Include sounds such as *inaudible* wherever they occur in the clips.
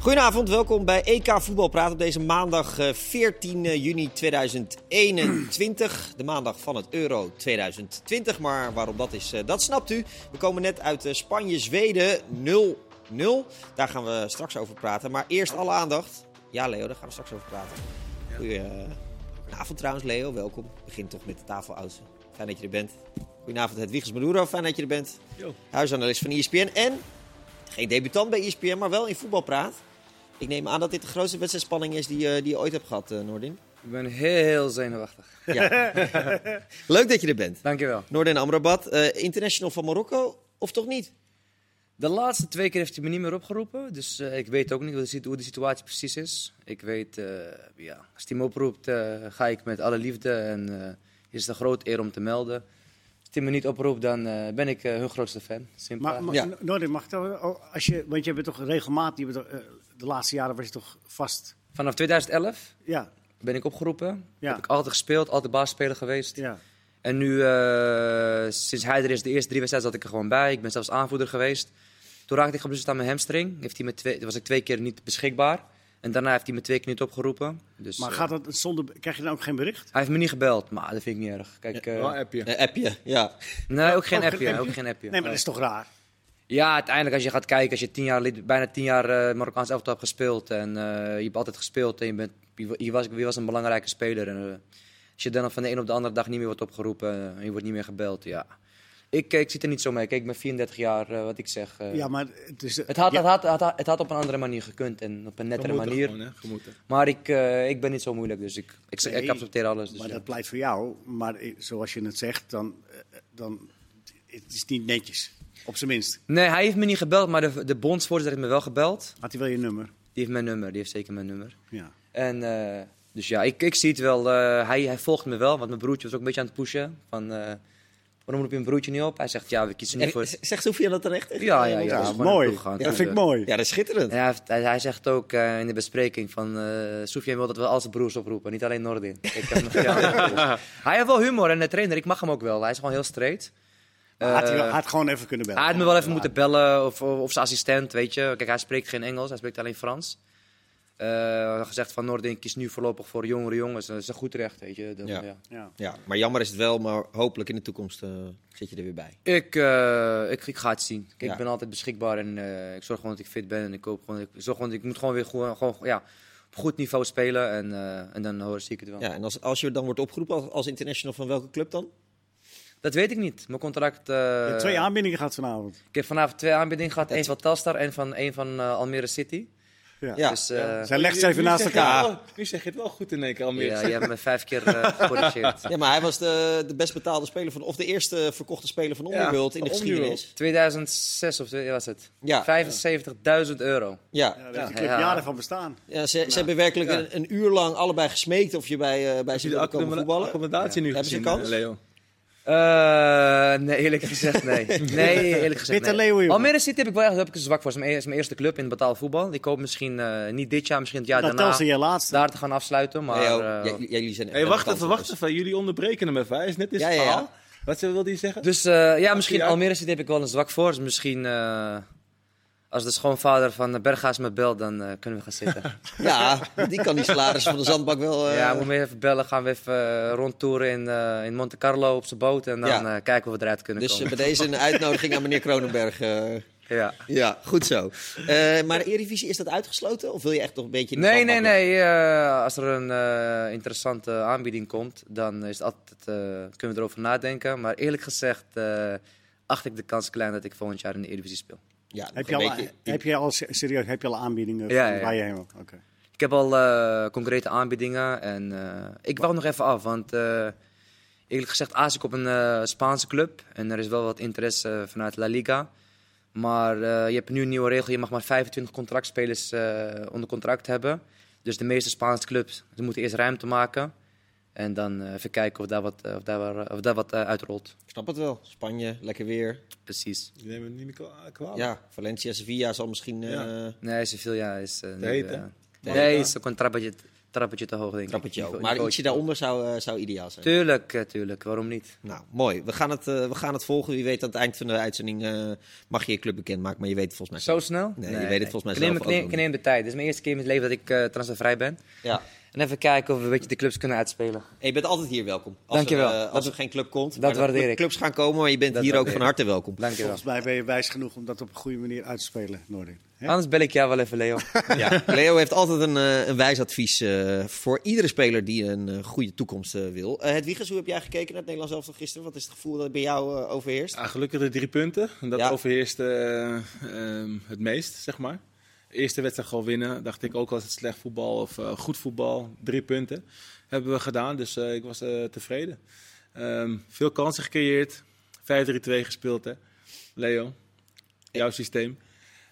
Goedenavond, welkom bij EK Voetbalpraat op deze maandag eh, 14 juni 2021. De maandag van het Euro 2020, maar waarom dat is, eh, dat snapt u. We komen net uit eh, Spanje-Zweden 0-0. Daar gaan we straks over praten. Maar eerst alle aandacht. Ja, Leo, daar gaan we straks over praten. Goedenavond trouwens, Leo. Welkom. Begin toch met de tafeloudste. Fijn dat je er bent. Goedenavond, Hedwiges Maduro. Fijn dat je er bent. Huisanalist van ESPN. En geen debutant bij ESPN, maar wel in voetbalpraat. Ik neem aan dat dit de grootste wedstrijdspanning is die, eh, die je ooit hebt gehad, eh, Noordin. Ik ben heel zenuwachtig. Ja. *laughs* Leuk dat je er bent. Dankjewel. Noordin Amrabat, eh, international van Marokko, of toch niet? De laatste twee keer heeft hij me niet meer opgeroepen. Dus eh, ik weet ook niet hoe de, situ- hoe de situatie precies is. Ik weet, eh, ja, als hij me oproept, eh, ga ik met alle liefde. En eh is het een groot eer om te melden. Als hij me niet oproept, dan eh, ben ik eh, hun grootste fan. Simpel. Maar, maar Ja. Noordin, mag ik dat, oh, als je, want je bent toch regelmatig, je bent toch, de laatste jaren was je toch vast. Vanaf 2011 Ja, ben ik opgeroepen. Ja. Heb ik altijd gespeeld, altijd baasspeler geweest. ja. En nu, eh, sinds hij er is, de eerste drie wedstrijden zat ik er gewoon bij. Ik ben zelfs aanvoerder geweest. Toen raakte ik geblesseerd aan mijn hamstring. Heeft hij me twee, was ik twee keer niet beschikbaar. En daarna heeft hij me twee keer niet opgeroepen. Dus, Maar eh, gaat dat zonder, krijg je dan ook geen bericht? hij heeft me niet gebeld, maar dat vind ik niet erg. Kijk, eh, appje. Een appje, ja. nee, ook geen appje. appje? Ook geen appje. Nee, maar dat is toch raar? Ja, uiteindelijk als je gaat kijken, als je tien jaar, bijna tien jaar eh Marokkaans elftal hebt gespeeld. En eh, je hebt altijd gespeeld en je, bent, je, je was, je was een belangrijke speler. En, eh, als je dan van de een op de andere dag niet meer wordt opgeroepen en je wordt niet meer gebeld, ja. Ik, ik zit er niet zo mee. Kijk, ik ben 34 jaar, eh, wat ik zeg. Ja, maar het is... het, had, ja, het, had, het, had, het had op een andere manier gekund en op een nettere Gemoeten manier. gewoon. Maar ik, eh, ik ben niet zo moeilijk, dus ik, ik, ik accepteer alles. Dus maar ja. dat pleit voor jou. Maar zoals je het zegt, dan, dan het is niet netjes. Op zijn minst. Nee, hij heeft me niet gebeld, maar de, de bondsvoorzitter heeft me wel gebeld. Had hij wel je nummer? Die heeft mijn nummer, die heeft zeker mijn nummer. Ja. En eh, dus ja, ik, ik zie het wel. eh, hij, hij volgt me wel, want mijn broertje was ook een beetje aan het pushen. Van, eh, waarom roep je een broertje niet op? Hij zegt, ja, we kiezen niet voor... Zegt Sofia dat terecht? Ja, ja, ja. Ja, mooi. gaan, dat vind ik mooi. Ja, dat is schitterend. En hij, heeft- hij, hij zegt ook eh, in de bespreking van... eh Sofiane wil dat we al zijn broers oproepen, niet alleen Nordin. Ik heb nog *laughs* ja, hij heeft wel humor en de trainer, ik mag hem ook wel. Hij is gewoon heel straight. Had hij wel- Eh, had gewoon even kunnen bellen. hij had me wel even moeten bellen, of, of, of zijn assistent, weet je. Kijk, hij spreekt geen Engels, hij spreekt alleen Frans. Eh, gezegd van Noordin, kies nu voorlopig voor jongere jongens. Dat is een goed recht, weet je. Dan, Ja. ja. Ja. Ja, maar jammer is het wel, maar hopelijk in de toekomst eh, zit je er weer bij. Ik, eh, ik, ik ga het zien. Kijk, Ja. Ik ben altijd beschikbaar en eh, ik zorg gewoon dat ik fit ben. En ik, hoop gewoon, ik, zorg gewoon, ik moet gewoon weer gewoon, gewoon, ja, op goed niveau spelen. En, eh, en dan hoor, zie ik het wel. Ja, en als, als je dan wordt opgeroepen als, als international van welke club dan? Dat weet ik niet. Mijn contract... eh, Je hebt twee aanbiedingen gehad vanavond. ik heb vanavond twee aanbiedingen gehad. Eén van Telstar en van, één van eh, Almere City. Ja. Ja. Dus eh, Zij legt ze Nu even naast elkaar. wel- Nu zeg je het wel goed in één keer, Almere. ja, je hebt me vijf keer eh, gecorrigeerd. *laughs* Ja, maar hij was de, de best betaalde speler van, of de eerste verkochte speler van Onderworld in de Underworld. geschiedenis. 2006 of was het. Ja. 75.000 euro. Ja, Ja, daar heeft Ja. jaren van bestaan. ja ze, ze hebben werkelijk ja. een, een uur lang allebei gesmeekt of je bij, eh bij Heb ze wilde komen voetballen. accommodatie nu Hebben ze gezien, een kans? Leo? Eh, nee, eerlijk gezegd nee. *laughs* Nee, eerlijk gezegd Bitter nee. Leeuwen. Almere City heb ik wel echt heb ik een zwak voor. Het is mijn, is mijn eerste club in betaald voetbal. Ik hoop misschien eh, niet dit jaar, misschien het jaar Dat daarna je laatste. daar te gaan afsluiten. Maar eh, j- jullie zijn Hey, wacht even, wacht even. Jullie onderbreken hem even. Hij is net in Ja, ja. Wat wil hij zeggen? dus eh, ja, misschien. Almere City heb ik wel een zwak voor. Dus misschien eh, als de schoonvader van Berghaas me belt, dan eh, kunnen we gaan zitten. *laughs* Ja, die kan die salaris van de zandbak wel... eh, ja, moet me even bellen. Gaan we even eh, rondtoeren in, eh, in Monte Carlo op zijn boot. En dan Ja. eh, kijken we eruit kunnen dus eh, komen. bij deze een *laughs* uitnodiging aan meneer Kronenberg. eh, ja. ja, goed zo. Eh, maar de Eredivisie, is dat uitgesloten? Of wil je echt nog een beetje... in de Nee, nee, nee. eh, als er een eh, interessante aanbieding komt, dan is altijd, eh, kunnen we erover nadenken. Maar eerlijk gezegd eh, acht ik de kans klein dat ik volgend jaar in de Eredivisie speel. Ja, Heb je, al, beetje- heb je al serieus heb je al aanbiedingen Ja, van ja. waar je heen wil? Oké. Ik heb al eh, concrete aanbiedingen en eh, ik wacht nog even af. Want eh, eerlijk gezegd aas ik op een eh, Spaanse club en er is wel wat interesse vanuit La Liga. Maar eh, je hebt nu een nieuwe regel, je mag maar 25 contractspelers eh, onder contract hebben. Dus de meeste Spaanse clubs ze moeten eerst ruimte maken. En dan eh, even kijken of daar wat, eh, of daar, waar- of daar wat eh, uitrolt. Ik snap het wel. Spanje, lekker weer. Precies. Die nemen het niet meer kwa- kwalijk. Ja, Valencia, Sevilla zal misschien... eh, Ja. Nee, Sevilla is... eh, eh, nee, heet, is een contractbudget trappetje te hoog, denk ik. Trappetje ook. Maar ietsje daaronder zou, eh, zou ideaal zijn. Tuurlijk, eh, tuurlijk. Waarom niet? Nou, mooi. We gaan, het, eh, we gaan het volgen. Wie weet aan het eind van de uitzending eh, mag je je club bekendmaken. Maar je weet het volgens mij Zo snel? Nee, je weet het volgens mij ik neem, zelf ik ook neem, ik neem de tijd. Dit is mijn eerste keer in mijn leven dat ik eh, transfervrij ben. Ja. En even kijken of we een beetje de clubs kunnen uitspelen. En je bent altijd hier welkom. Als Dankjewel. Er, eh, als Dat- er geen club komt. dat maar er waardeer ik. Clubs gaan komen, maar je bent Dat hier ook van harte welkom. Dankjewel. Volgens mij ben je wijs genoeg om dat op een goede manier uit te spelen, Noordin. Hè? Anders bel ik jou wel even, Leo. *laughs* Ja. Leo heeft altijd een, eh, een wijs advies eh, voor iedere speler die een eh, goede toekomst wil. Eh Hedwiges, hoe heb jij gekeken naar het Nederlands elftal gisteren? Wat is het gevoel dat bij jou overheerst? Ja, gelukkig de drie punten. En Dat Ja. overheerst eh, ehm, het meest, zeg maar. Eerste wedstrijd gewoon winnen. Dacht ik ook als het slecht voetbal of eh, goed voetbal. Drie punten hebben we gedaan. Dus eh, ik was eh, tevreden. Ehm, veel kansen gecreëerd. 5-3-2 gespeeld, hè. Leo, jouw systeem.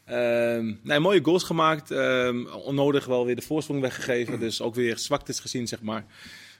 Ehm, nee, mooie goals gemaakt. Ehm, onnodig wel weer de voorsprong weggegeven. Dus ook weer zwaktes gezien, zeg maar.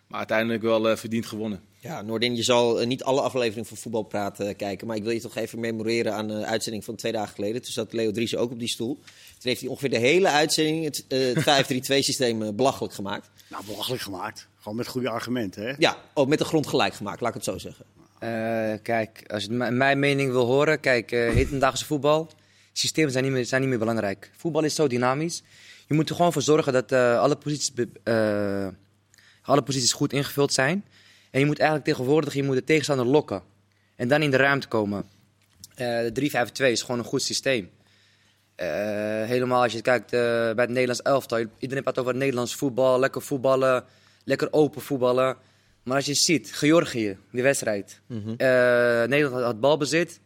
Maar uiteindelijk wel eh, verdiend gewonnen. Ja, Noordin, je zal niet alle afleveringen van Voetbalpraat eh, kijken. Maar ik wil je toch even memoreren aan de uitzending van twee dagen geleden. Toen zat Leo Dries ook op die stoel. Toen heeft hij ongeveer de hele uitzending het, eh, het 5-3-2-systeem eh, belachelijk gemaakt. Nou, belachelijk gemaakt. Gewoon met goede argumenten, hè? Ja, ook met de grond gelijk gemaakt, laat ik het zo zeggen. Eh, kijk, als je mijn mening wil horen, kijk, eh hedendaagse voetbal, systemen zijn niet, meer, zijn niet meer belangrijk. Voetbal is zo dynamisch. Je moet er gewoon voor zorgen dat eh, alle, posities, eh, alle posities goed ingevuld zijn. En je moet eigenlijk tegenwoordig je moet de tegenstander lokken. En dan in de ruimte komen. Eh de 3-5-2 is gewoon een goed systeem. Eh, helemaal als je kijkt eh, bij het Nederlands elftal. Iedereen praat over het Nederlands voetbal, lekker voetballen, lekker open voetballen. Maar als je ziet, Georgië, die wedstrijd. Mhm. Eh, Nederland had, had balbezit.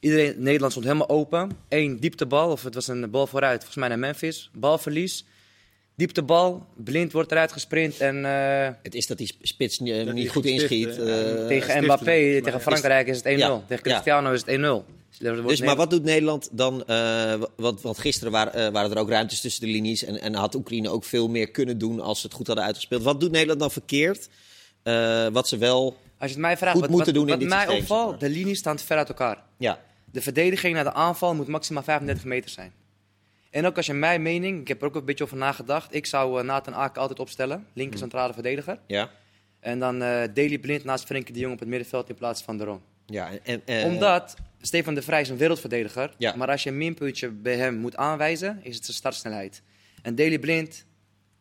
Iedereen, Nederland stond helemaal open. Eén dieptebal, of het was een bal vooruit, volgens mij naar Memphis. Balverlies. Dieptebal, blind wordt eruit gesprint en eh, Het is dat die spits niet die goed inschiet. eh, tegen Mbappé, tegen Frankrijk is het 1-0. Ja, Tegen ja. Cristiano is het 1-0. Dus maar wat doet Nederland dan? eh, want, want gisteren waren, eh, waren er ook ruimtes tussen de linies. En, en had Oekraïne ook veel meer kunnen doen als ze het goed hadden uitgespeeld. Wat doet Nederland dan verkeerd? Eh, wat ze wel. Als je het mij vraagt, goed wat, moeten wat, doen in wat dit mij systeem, opvalt, de linies staan ver uit elkaar. Ja, De verdediging naar de aanval moet maximaal 35 meter zijn. En ook als je mijn mening, ik heb er ook een beetje over nagedacht. Ik zou Nathan Aken altijd opstellen, linker centrale verdediger. ja, En dan Daley Blind naast Frenkie de Jong op het middenveld in plaats van de Ron. Ja. En, eh, Omdat Stefan de Vrij is een wereldverdediger. Ja. Maar als je een minpuntje bij hem moet aanwijzen, is het zijn startsnelheid. En Daley Blind,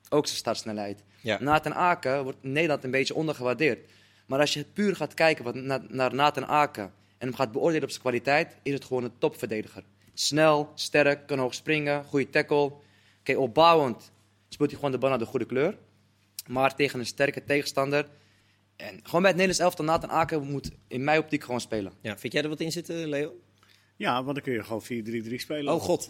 ook zijn startsnelheid. Ja. Nathan Aken wordt Nederland een beetje ondergewaardeerd. Maar als je puur gaat kijken wat, na- naar Nathan Aken en hem gaat beoordelen op zijn kwaliteit, is het gewoon een topverdediger. Snel, sterk, kan hoog springen, goede tackle. Oké, opbouwend speelt hij gewoon de bal naar de goede kleur. Maar tegen een sterke tegenstander. En gewoon bij het Nederlands elftal, Nathan Aken moet in mijn optiek gewoon spelen. ja. Vind jij er wat in zitten, Leo? Ja, want dan kun je gewoon 4-3-3 spelen. Oh god.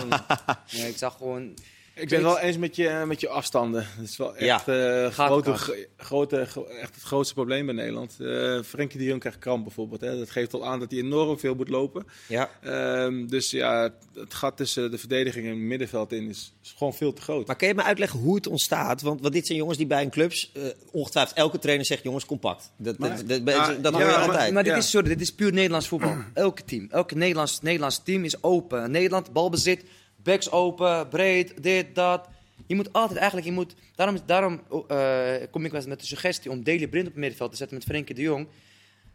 *laughs* Nee, ik zag gewoon. Ik ben wel eens met je, met je afstanden. Dat is wel Ja, echt, eh, gaat grote, grote, gro- echt het grootste probleem bij Nederland. Eh Frenkie de Jong krijgt kramp bijvoorbeeld. Hè. Dat geeft al aan dat hij enorm veel moet lopen. Ja. Ehm, dus ja, het gat tussen de verdediging en het middenveld in is, is gewoon veel te groot. Maar kun je me uitleggen hoe het ontstaat? Want, want dit zijn jongens die bij een clubs, eh, ongetwijfeld elke trainer zegt jongens compact. Dat, Maar- dat, dat, maar- dat ja, hoor je maar- altijd. Maar dit Ja. is, sorry, dit is puur Nederlands voetbal. *clears throat* Elke team, elke Nederlands, Nederlands team is open. Nederland, balbezit, backs open, breed, dit, dat. Je moet altijd eigenlijk, je moet, daarom, daarom eh, kom ik wel eens met de suggestie om Daley Blind op het middenveld te zetten met Frenkie de Jong.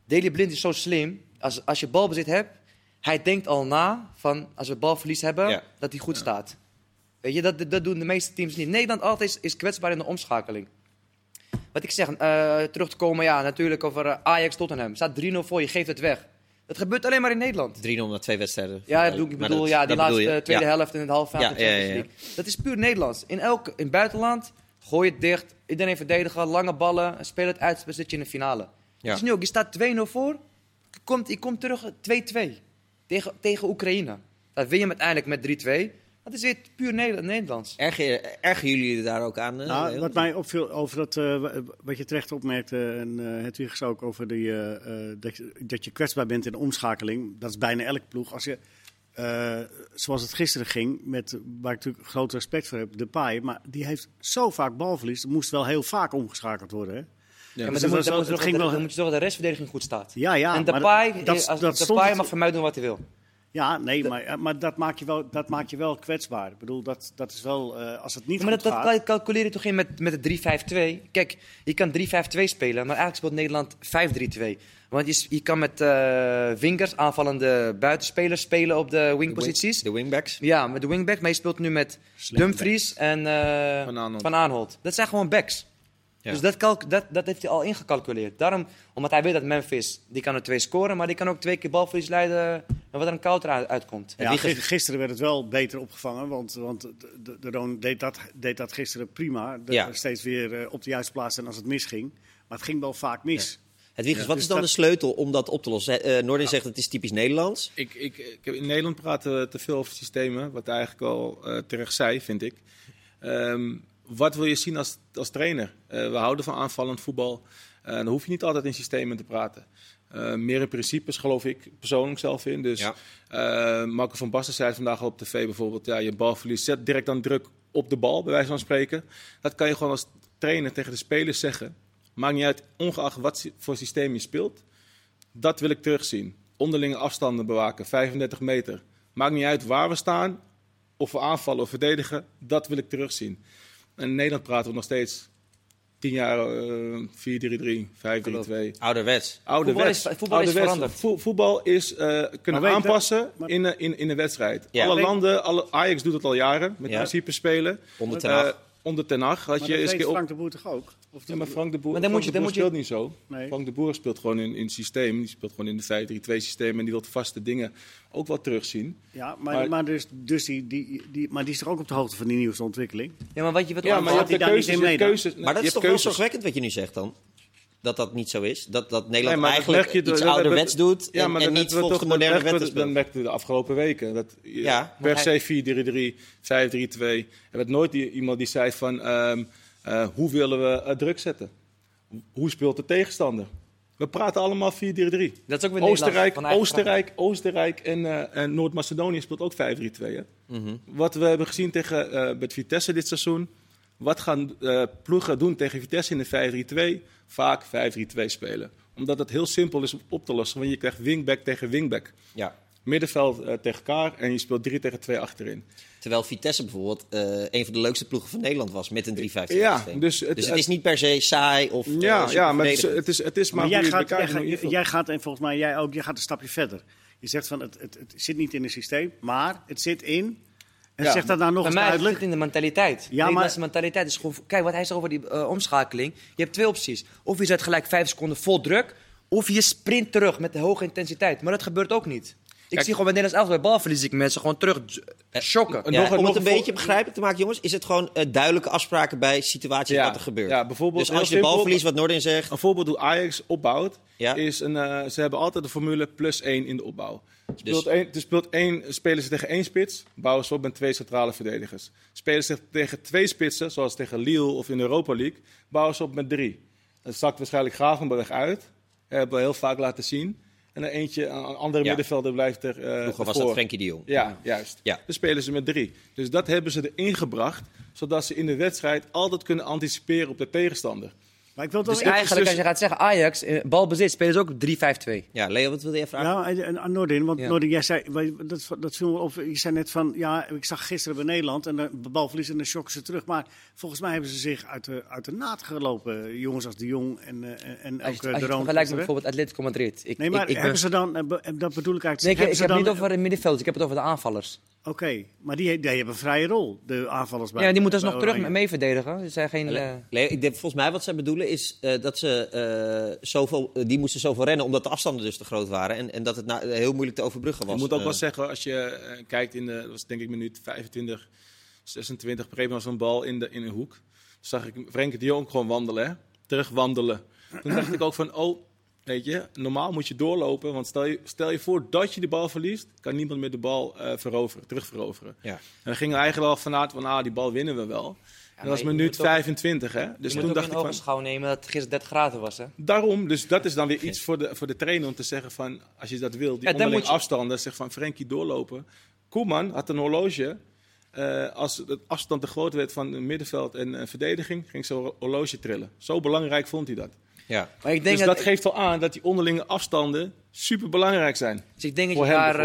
Daley Blind is zo slim, als, als je balbezit hebt, hij denkt al na van als we balverlies hebben, Ja. dat hij goed staat. Weet je, dat, dat doen de meeste teams niet. Nederland altijd is, is kwetsbaar in de omschakeling. Wat ik zeg, eh, terug te komen, ja, natuurlijk over eh, Ajax Tottenham. Staat 3-0 voor, je geeft het weg. Dat gebeurt alleen maar in Nederland. 3-0 na twee wedstrijden. Ja, Maar ik bedoel, dat- ja, die dat bedoel laatste tweede Ja. helft in het halve Ja, ja. Dat is puur Nederlands. In elk in het buitenland gooi je het dicht, iedereen verdedigen, lange ballen, speel het uit, zit je in de finale. Ja. Is nu ook, je staat 2-0 voor, je komt, je komt terug 2-2 tegen, tegen Oekraïne. Dan win je hem uiteindelijk met 3-2. Dat is weer puur Neder- Nederlands. Erger, ergen jullie er daar ook aan? eh, Nou, wat mij opviel over dat, eh, wa- wat je terecht opmerkte, en uh, het is ook over die, eh, eh, dat, je, dat je kwetsbaar bent in de omschakeling. Dat is bijna elke ploeg. Als je, eh, zoals het gisteren ging, met, waar ik natuurlijk groot respect voor heb, Depay. Maar die heeft zo vaak balverlies. Er moest wel heel vaak omgeschakeld worden. Hè? Ja, Dus maar dan, moet, dan, je ging dat- wel- dan moet je zorgen dat de restverdediging goed staat. Ja, ja. en maar Depay, dat- dat, als dat stond Depay het- mag van mij doen wat hij wil. Ja, nee, maar, eh, maar dat, maakt je wel, dat maakt je wel kwetsbaar. Ik bedoel, dat, dat is wel, eh, als het niet maar goed dat, dat gaat... cal- calculeer je toch in met, met de 3-5-2? Kijk, je kan 3-5-2 spelen, maar eigenlijk speelt Nederland 5-3-2. Want je, je kan met eh wingers, aanvallende buitenspelers spelen op de wingposities. De wingbacks. Ja, met de wingback, maar je speelt nu met Slim Dumfries en eh, Van Aanholt. Van Aanholt. Dat zijn gewoon backs. Ja. Dus dat, kalk- dat, dat heeft hij al ingecalculeerd. Daarom, omdat hij weet dat Memphis, die kan er twee scoren, maar die kan ook twee keer balverlies leiden en wat er een counter uit- uitkomt. Ja, gisteren werd het wel beter opgevangen, want, want de, de, Roon deed dat, deed dat gisteren prima. De, Ja. Steeds weer eh, op de juiste plaats en als het misging. Maar het ging wel vaak mis. Hedwiges, wat Dus is dan dat- de sleutel om dat op te lossen? Eh Noordin zegt het is typisch Nederlands. Ik, ik, ik heb in Nederland praten we te veel over systemen, wat hij eigenlijk al eh, terecht zei, vind ik. Ehm, wat wil je zien als, als trainer? Eh, we houden van aanvallend voetbal. Eh, dan hoef je niet altijd in systemen te praten. Eh, meer in principes geloof ik persoonlijk zelf in. Dus Ja. Marco van Basten zei vandaag al op tv bijvoorbeeld. Ja, je balverlies, zet direct dan druk op de bal, bij wijze van spreken. Dat kan je gewoon als trainer tegen de spelers zeggen. Maakt niet uit, ongeacht wat voor systeem je speelt. Dat wil ik terugzien. Onderlinge afstanden bewaken, 35 meter. Maakt niet uit waar we staan, of we aanvallen of verdedigen. Dat wil ik terugzien. En in Nederland praten we nog steeds 10 jaar eh 4-3-3, 5-3-2. Ouderwets. Ouderwets. Voetbal is- voetbal is veranderd. Vo- voetbal is eh, kunnen Maar aanpassen dat- maar- in, een- in, in een wedstrijd. Ja. Alle landen, alle, Ajax doet het al jaren met Ja. principe spelen. Onder. Eh, onder Ten Hag had Maar je dat eens weet keer op... Frank de Boer toch ook? Of Ja, maar Frank de Boer, Maar dan Frank moet je- de dan Boer moet je- speelt niet zo. Nee. Frank de Boer speelt gewoon in, in het systeem. Die speelt gewoon in de 5-3-2 systeem. En die wil vaste dingen ook wel terugzien. Ja, maar, Maar- maar, dus, dus die, die, die, maar die is toch ook op de hoogte van die nieuwste ontwikkeling? Ja, maar wat je wat Ja, maar je hebt de daar niet keuzes. in Je hebt mee dan? keuzes Maar dat je is toch wel zorgwekkend wat je nu zegt dan? Dat dat niet zo is? Dat, dat Nederland Nee, dat eigenlijk je iets dat- dat- ouderwets doet Ja, en, maar en dat- niet dat- volgens de dat- moderne dat- wetten dat- speelt. Dan merkte de afgelopen weken. Dat Ja, per se 4-3-3, 5-3-2. Er werd nooit die- iemand die zei van... ehm, eh, hoe willen we eh, druk zetten? Hoe speelt de tegenstander? We praten allemaal 4-3-3. Dat is ook weer Oostenrijk, Oostenrijk, Oostenrijk en, eh, en Noord-Macedonië speelt ook 5-3-2. hè? Mhm. Wat we hebben gezien tegen, met Vitesse dit seizoen. Wat gaan ploegen doen tegen Vitesse in de 5-3-2? Vaak 5-3-2 spelen. Omdat het heel simpel is om op te lossen. Want je krijgt wingback tegen wingback. Ja. Middenveld eh, tegen elkaar en je speelt 3 tegen 2 achterin. Terwijl Vitesse bijvoorbeeld eh, een van de leukste ploegen van Nederland was met een 3-5 Ja, dus Dus het- het, is niet per se saai of eh, Ja, ja maar het is, het is, het is maar, Maar, jij, gaat, jij gaat, en volgens mij jij ook, jij gaat een stapje verder. Je zegt van het, het, het zit niet in het systeem, maar het zit in. En Ja, zeg dat nou nog eens zit duidelijk. het in de mentaliteit. De Ja, maar- Nederlandse mentaliteit is gewoon... Kijk, wat hij zegt over die eh, omschakeling. Je hebt twee opties. Of je zet gelijk vijf seconden vol druk... of je sprint terug met de hoge intensiteit. Maar dat gebeurt ook niet. Ik Kijk- zie gewoon bij Nederlands elftal, bij balverlies ik mensen gewoon terug eh, shocken. En Ja, nog- om nog het een beetje begrijpelijk te maken, jongens, is het gewoon eh, duidelijke afspraken bij situaties Ja, wat er gebeurt. ja, bijvoorbeeld dus als je heel de bal simpel- verliest, wat Noordin zegt, Een voorbeeld hoe Ajax opbouwt, Ja. is een, eh, ze hebben altijd de formule plus 1 in de opbouw. Speelt Dus- één, er speelt één, spelen ze tegen één spits, bouwen ze op met twee centrale verdedigers. Spelen ze tegen twee spitsen, zoals tegen Lille of in de Europa League, bouwen ze op met drie. Dan zakt waarschijnlijk Gravenberg uit, dat hebben we heel vaak laten zien. En eentje, een andere Ja. middenvelder blijft er vroeger was voor. dat Frenkie de Jong. Ja, juist. Ja. Dan spelen ze met drie. Dus dat hebben ze erin gebracht, zodat ze in de wedstrijd altijd kunnen anticiperen op de tegenstander. Maar ik wil toch Dus eigenlijk, dus- als je gaat zeggen Ajax, eh, balbezit, spelen ze ook 3-5-2. Ja, Leo, wat wilde je vragen? Ja, en, en aan Noordin, want Ja. Noordin, jij zei, dat, dat viel me op, je zei net van, ja, ik zag gisteren bij Nederland en de bal verliezen en dan shocken ze terug. Maar volgens mij hebben ze zich uit de, uit de naad gelopen, jongens als De Jong en, eh, en Als je, ook als eh, je de het Roon. vergelijkt met bijvoorbeeld Atletico Madrid. Ik, Nee, maar ik, ik ben- hebben ze dan, dat bedoel ik eigenlijk. Nee, ik, ik ze heb dan, het niet over de middenvelders, ik heb het over de aanvallers. Oké, maar die, die hebben een vrije rol, de aanvallers bij Ja, die moeten bij alsnog terug Oranje. mee verdedigen. Er zijn geen... eh, Leo, ik denk, volgens mij wat zij bedoelen is eh, dat ze eh, zoveel, eh, die moesten zoveel rennen omdat de afstanden dus te groot waren. En, en dat het nou, heel moeilijk te overbruggen was. Ik moet ook Eh, wel zeggen, als je eh, kijkt in de, dat was denk ik minuut 25, 26, op was een bal in, de, in een hoek. Toen zag ik Frenkie de Jong gewoon wandelen, hè? terug wandelen. Toen dacht ik ook van, oh, weet je, normaal moet je doorlopen. Want stel je, stel je voor dat je de bal verliest, kan niemand meer de bal eh, veroveren, terugveroveren. Ja. En dan gingen we eigenlijk al vanuit van, ah, die bal winnen we wel. En dat was minuut moet ook- 25, hè? Dus toen dacht ik van, nemen dat het gisteren 30 graden was. Hè? Daarom, dus dat is dan weer iets voor de, voor de trainer om te zeggen van, als je dat wil, die Ja, dan onderling moet je- afstanden, zeg van Frenkie doorlopen. Koeman had een horloge. eh, als de afstand te groot werd van middenveld en eh, verdediging, ging zo'n horloge trillen. Zo belangrijk vond hij dat. Ja. Maar ik denk Dus dat dat... geeft al aan dat die onderlinge afstanden super belangrijk zijn. Dus ik denk dat je daar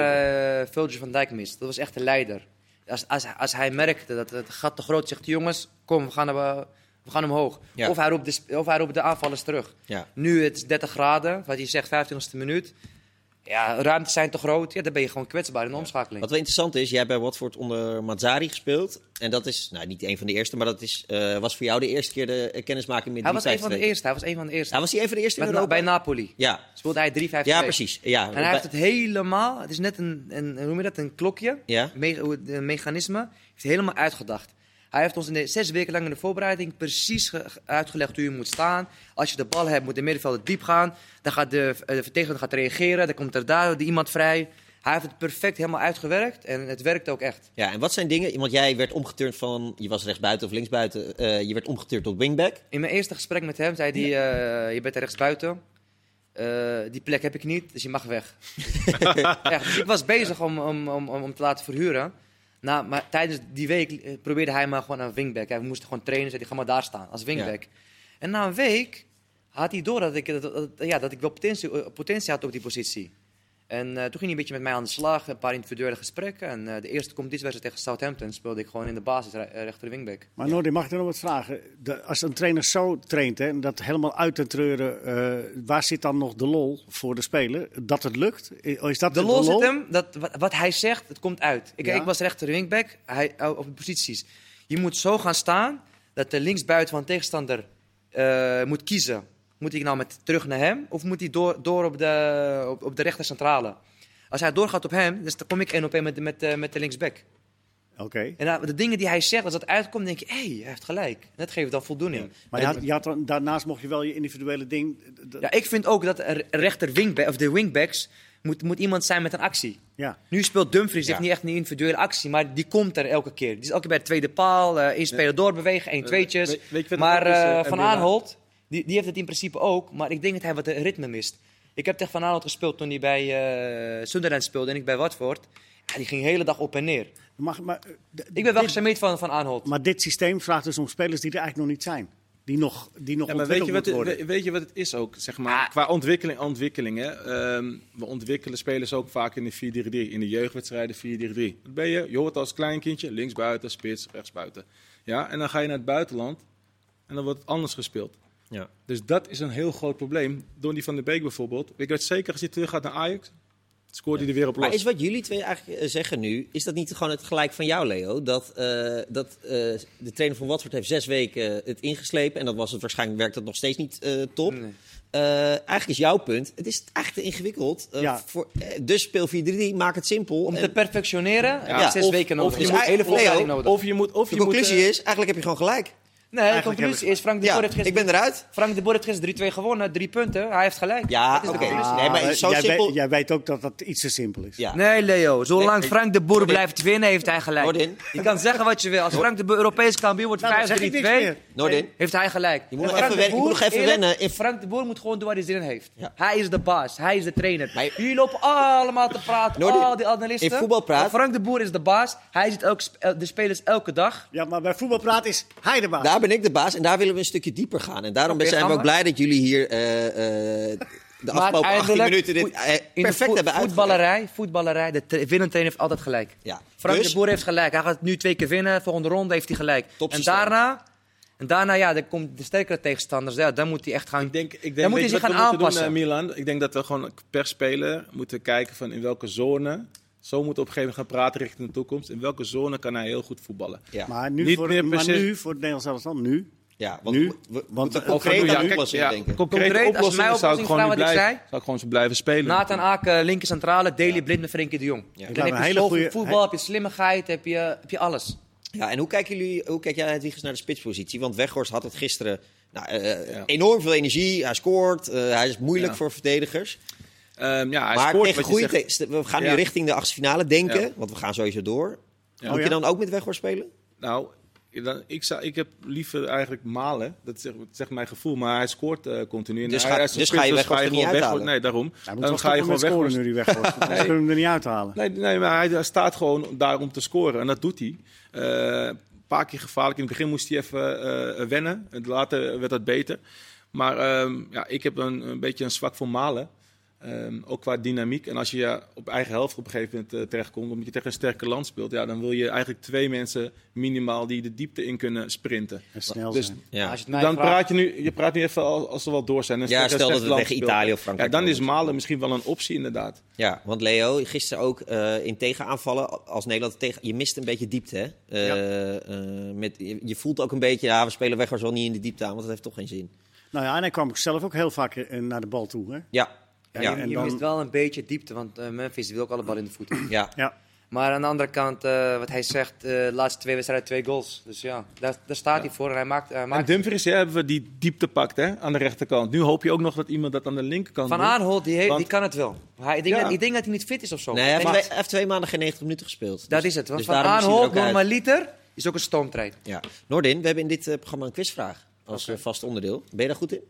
eh Virgil van Dijk mist. Dat was echt een leider. Als, als, als hij merkte dat het gat te groot zegt jongens, kom, we gaan, naar, we gaan omhoog. Ja. Of, hij roept de, of hij roept de aanvallers terug. Ja. Nu het is 30 graden, wat je zegt, 25e minuut. Ja, ruimtes zijn te groot. Ja, dan ben je gewoon kwetsbaar in de omschakeling. Wat wel interessant is, jij hebt bij Watford onder Mazzari gespeeld. En dat is, nou niet een van de eerste, maar dat is, eh, was voor jou de eerste keer de eh, kennismaking met Hij was een van de eerste. Hij was een van de eerste. Ja, was hij een van de eerste in Europa? bij Napoli. Ja, Speelde hij 3 5 ja precies. Ja, En hij heeft het helemaal, het is net een, een hoe noem je dat, een klokje, Ja. me, een mechanisme, heeft hij helemaal uitgedacht. Hij heeft ons in de, zes weken lang in de voorbereiding precies ge- uitgelegd hoe je moet staan. Als je de bal hebt, moet de middenvelder diep gaan. Dan gaat de, eh, de vertegenwoordiger gaat reageren, dan komt er daar iemand vrij. Hij heeft het perfect helemaal uitgewerkt en het werkt ook echt. Ja, en wat zijn dingen, want jij werd omgeturnd van, je was rechtsbuiten of linksbuiten, eh, je werd omgeturnd tot wingback. In mijn eerste gesprek met hem zei hij, eh, je bent rechtsbuiten. Eh, die plek heb ik niet, dus je mag weg. *laughs* *laughs* Echt, dus ik was bezig om, om, om, om te laten verhuren. Nou, maar tijdens die week eh, probeerde hij me gewoon een wingback. We moesten gewoon trainen, zei hij, ga maar daar staan, als wingback. En na een week had hij door dat ik, dat, dat- ja, dat ik wel potentie, eh, potentie had op die positie. En eh, toen ging hij een beetje met mij aan de slag, een paar individuele gesprekken. En eh, de eerste competitiewedstrijd tegen Southampton speelde ik gewoon in de basis re- eh, rechter wingback. Maar Noordin, mag ik er nog wat vragen? De, als een trainer zo traint hè, en dat helemaal uit te treuren, waar zit dan nog de lol voor de speler? Dat het lukt? Is dat De lol zit hem, dat, wat, wat hij zegt, het komt uit. Ik, Ja. ik was rechter wingback, hij, oh, op de posities. Je moet zo gaan staan dat de linksbuiten van de tegenstander moet kiezen. Moet hij nou met terug naar hem of moet hij door, door op, de, op, op de rechter centrale? Als hij doorgaat op hem, dus dan kom ik één op één met, de- met, de- met de linksback. Oké. En nou, de dingen die hij zegt, als dat uitkomt, denk je, hé, hey, hij heeft gelijk. Dat geeft dan voldoening. Maar je had, je had dan- daarnaast mocht je wel je individuele ding. Ja, ik vind ook dat een rechter wingback, of de wingbacks, moet, moet iemand zijn met een actie. ja. Nu speelt Dumfries Ja. heeft niet echt een individuele actie, maar die komt er elke keer. Die is elke keer bij de tweede paal, eh één speler doorbewegen, één tweetjes. weet je wat maar eh, eh, Van? Aanholt, die, die heeft het in principe ook, maar ik denk dat hij wat de ritme mist. Ik heb tegen Van Aanholt gespeeld toen hij bij eh Sunderland speelde en ik bij Watford. Ja, die ging de hele dag op en neer. Mag, maar, eh, Ik ben wel gecharmeerd van Van Aanholt. maar dit systeem vraagt dus om spelers die er eigenlijk nog niet zijn. Die nog, die nog Ja, maar weet je, ontwikkeld wat, we- weet je wat het is ook? Zeg maar, Ah. Qua ontwikkeling, ontwikkeling hè? Ehm, we ontwikkelen spelers ook vaak in de 4-3-3. In de jeugdwedstrijden 4-3-3. Wat ben je? Je hoort als kleinkindje linksbuiten, spits, rechtsbuiten. Ja, en dan ga je naar het buitenland en dan wordt het anders gespeeld. Ja. Dus dat is een heel groot probleem. Donny van der Beek bijvoorbeeld. Ik weet zeker als hij terug gaat naar Ajax, scoort hij er weer op los. Maar is wat jullie twee eigenlijk eh, zeggen nu, is dat niet gewoon het gelijk van jou, Leo? Dat, eh, dat eh, de trainer van Watford heeft zes weken het ingeslepen en dat was het waarschijnlijk werkt dat nog steeds niet eh, top. Nee. Eh, eigenlijk is jouw punt, het is eigenlijk te ingewikkeld. Ja. voor, dus speel 4-3-3, maak het simpel. Om En te perfectioneren heb je Ja, zes of- weken of nodig. je Je moet- Leo, nodig. Of je moet, of de je conclusie moet, is, eigenlijk heb je gewoon gelijk. Nee, conclusie hebben is Frank de Boer heeft ik gisteren, ben eruit. Frank de Boer heeft gisteren 3-2 gewonnen, drie punten. Hij heeft gelijk. Ja, oké. conclusie. Nee, maar zo jij, simpel- weet, jij weet ook dat dat iets te simpel is. Ja. Nee, Leo. Zolang Nee, Frank de Boer blijft winnen, heeft hij gelijk. Noordin. Je kan zeggen wat je wil. Als Frank de Boer Europees kampioen wordt Nou, dan zeg ik niks 5-3-2, meer. Noordin. heeft hij gelijk. Je moet nog En even Boer, nog even eerlijk, wennen. In- Frank de Boer moet gewoon doen waar hij zin in heeft. Ja. Hij is de baas. Hij is de trainer. Maar- Jullie lopen allemaal te praten, al die analisten. in voetbalpraat- Frank de Boer is de baas. Hij ziet ook eh, de spelers elke dag. Ja, maar bij voetbalpraat is hij de baas. Daar ben ik de baas en daar willen we een stukje dieper gaan. En daarom zijn we ook blij dat jullie hier eh, eh, de Maar afgelopen 18 uiteindelijk, minuten dit eh, perfect hebben uitgelegd. voetballerij, voetballerij, de winnende trainer heeft altijd gelijk. Ja. Frank Dus- de Boer heeft gelijk. Hij gaat nu twee keer winnen. Volgende ronde heeft hij gelijk. En daarna, en daarna, ja, dan komt de sterkere tegenstanders. Ja, dan moet hij echt gaan. Ik denk, ik denk Dan moet hij je zich gaan aanpassen. Doen, Milan? Ik denk dat we gewoon per speler moeten kijken van in welke zone. Zo moeten we op een gegeven moment gaan praten richting de toekomst. In welke zone kan hij heel goed voetballen. Ja. Maar nu, Niet voor, meer maar precies- nu voor het Nederlands elftal, nu. Ja, want Nu? we, Want, eh, aan kijk, oplossingen ja, denken. Concrete Concreet, als mijn zou ik oplossing gewoon ik blijven, zei. zou ik gewoon zo blijven spelen. Nathan Aken, linker centrale, Daley Blind met Frenkie de Jong. Ja. Dan heb een je hele zoveel goeie- voetbal, heb je slimmigheid, heb je, heb je alles. Ja, en hoe kijken jullie, hoe kijk jij Hedwiges naar de spitspositie? Want Weghorst had het gisteren nou, eh, Ja. enorm veel energie. Hij scoort, eh, hij is moeilijk Ja. voor verdedigers. Ehm, ja, hij maar scoort tegen wat je goede zegt. teksten, we gaan nu Ja. richting de achtste finale denken, Ja. want we gaan sowieso door. Ja. Moet Oh, je dan ook met Weghorst spelen? Nou, dan, ik, zou, ik heb liever eigenlijk Malen. Dat zegt, zegt mijn gevoel. Maar hij scoort eh, continu. En Dus hij- ga- hij dus ga je Weghorst er niet gewoon uithalen? Nee, daarom. Dan wel ga je gewoon weg. nu die weg. Anders *laughs* kunnen we hem er niet uithalen. Nee, nee, maar hij staat gewoon daar om te scoren. En dat doet hij. Eh, een paar keer gevaarlijk. In het begin moest hij even eh, wennen. En later werd dat beter. Maar ehm, ja, ik heb een, een beetje een zwak voor Malen. Ehm, ook qua dynamiek. En als je ja, op eigen helft op een gegeven moment eh, terechtkomt, omdat je tegen een sterke land speelt, ja, dan wil je eigenlijk twee mensen minimaal die de diepte in kunnen sprinten. En snel Dus zijn. Ja. Als je het mij dan vraagt- praat je nu, je praat nu even als, als ze wel door zijn. En Ja, stel dat we tegen speelt. Italië of Frankrijk Ja, dan is. Malen misschien wel een optie inderdaad. Ja, want Leo, gisteren ook eh, in tegenaanvallen als Nederland tegen... Je mist een beetje diepte, hè? Eh, eh, met, je, je voelt ook een beetje, ja, we spelen weg wel niet in de diepte aan, want dat heeft toch geen zin. Nou ja, en hij kwam zelf ook heel vaak naar de bal toe. Hè? Ja, Ja, ja, je, en je dan- mist wel een beetje diepte, want eh, Memphis wil ook alle bal in de voeten. ja. Ja. Maar aan de andere kant, eh, wat hij zegt, eh, de laatste twee wedstrijden twee goals. Dus ja, daar, daar staat hij voor en hij maakt... Hij En maakt Dumfries ja, hebben we die diepte pakt hè, aan de rechterkant. Nu hoop je ook nog dat iemand dat aan de linkerkant Van. Aanholt, die, Want- die kan het wel. Hij, ik, denk Ja. dat, ik denk dat hij niet fit is of zo. Nee, hij heeft, twee, hij heeft twee maanden geen 90 minuten gespeeld. Dat Dus- is het. Want dus Van Aanholt, normaliter, is ook een stoomtrein. Ja. Noordin, we hebben in dit programma een quizvraag als eh, vast onderdeel. Ben je daar goed in?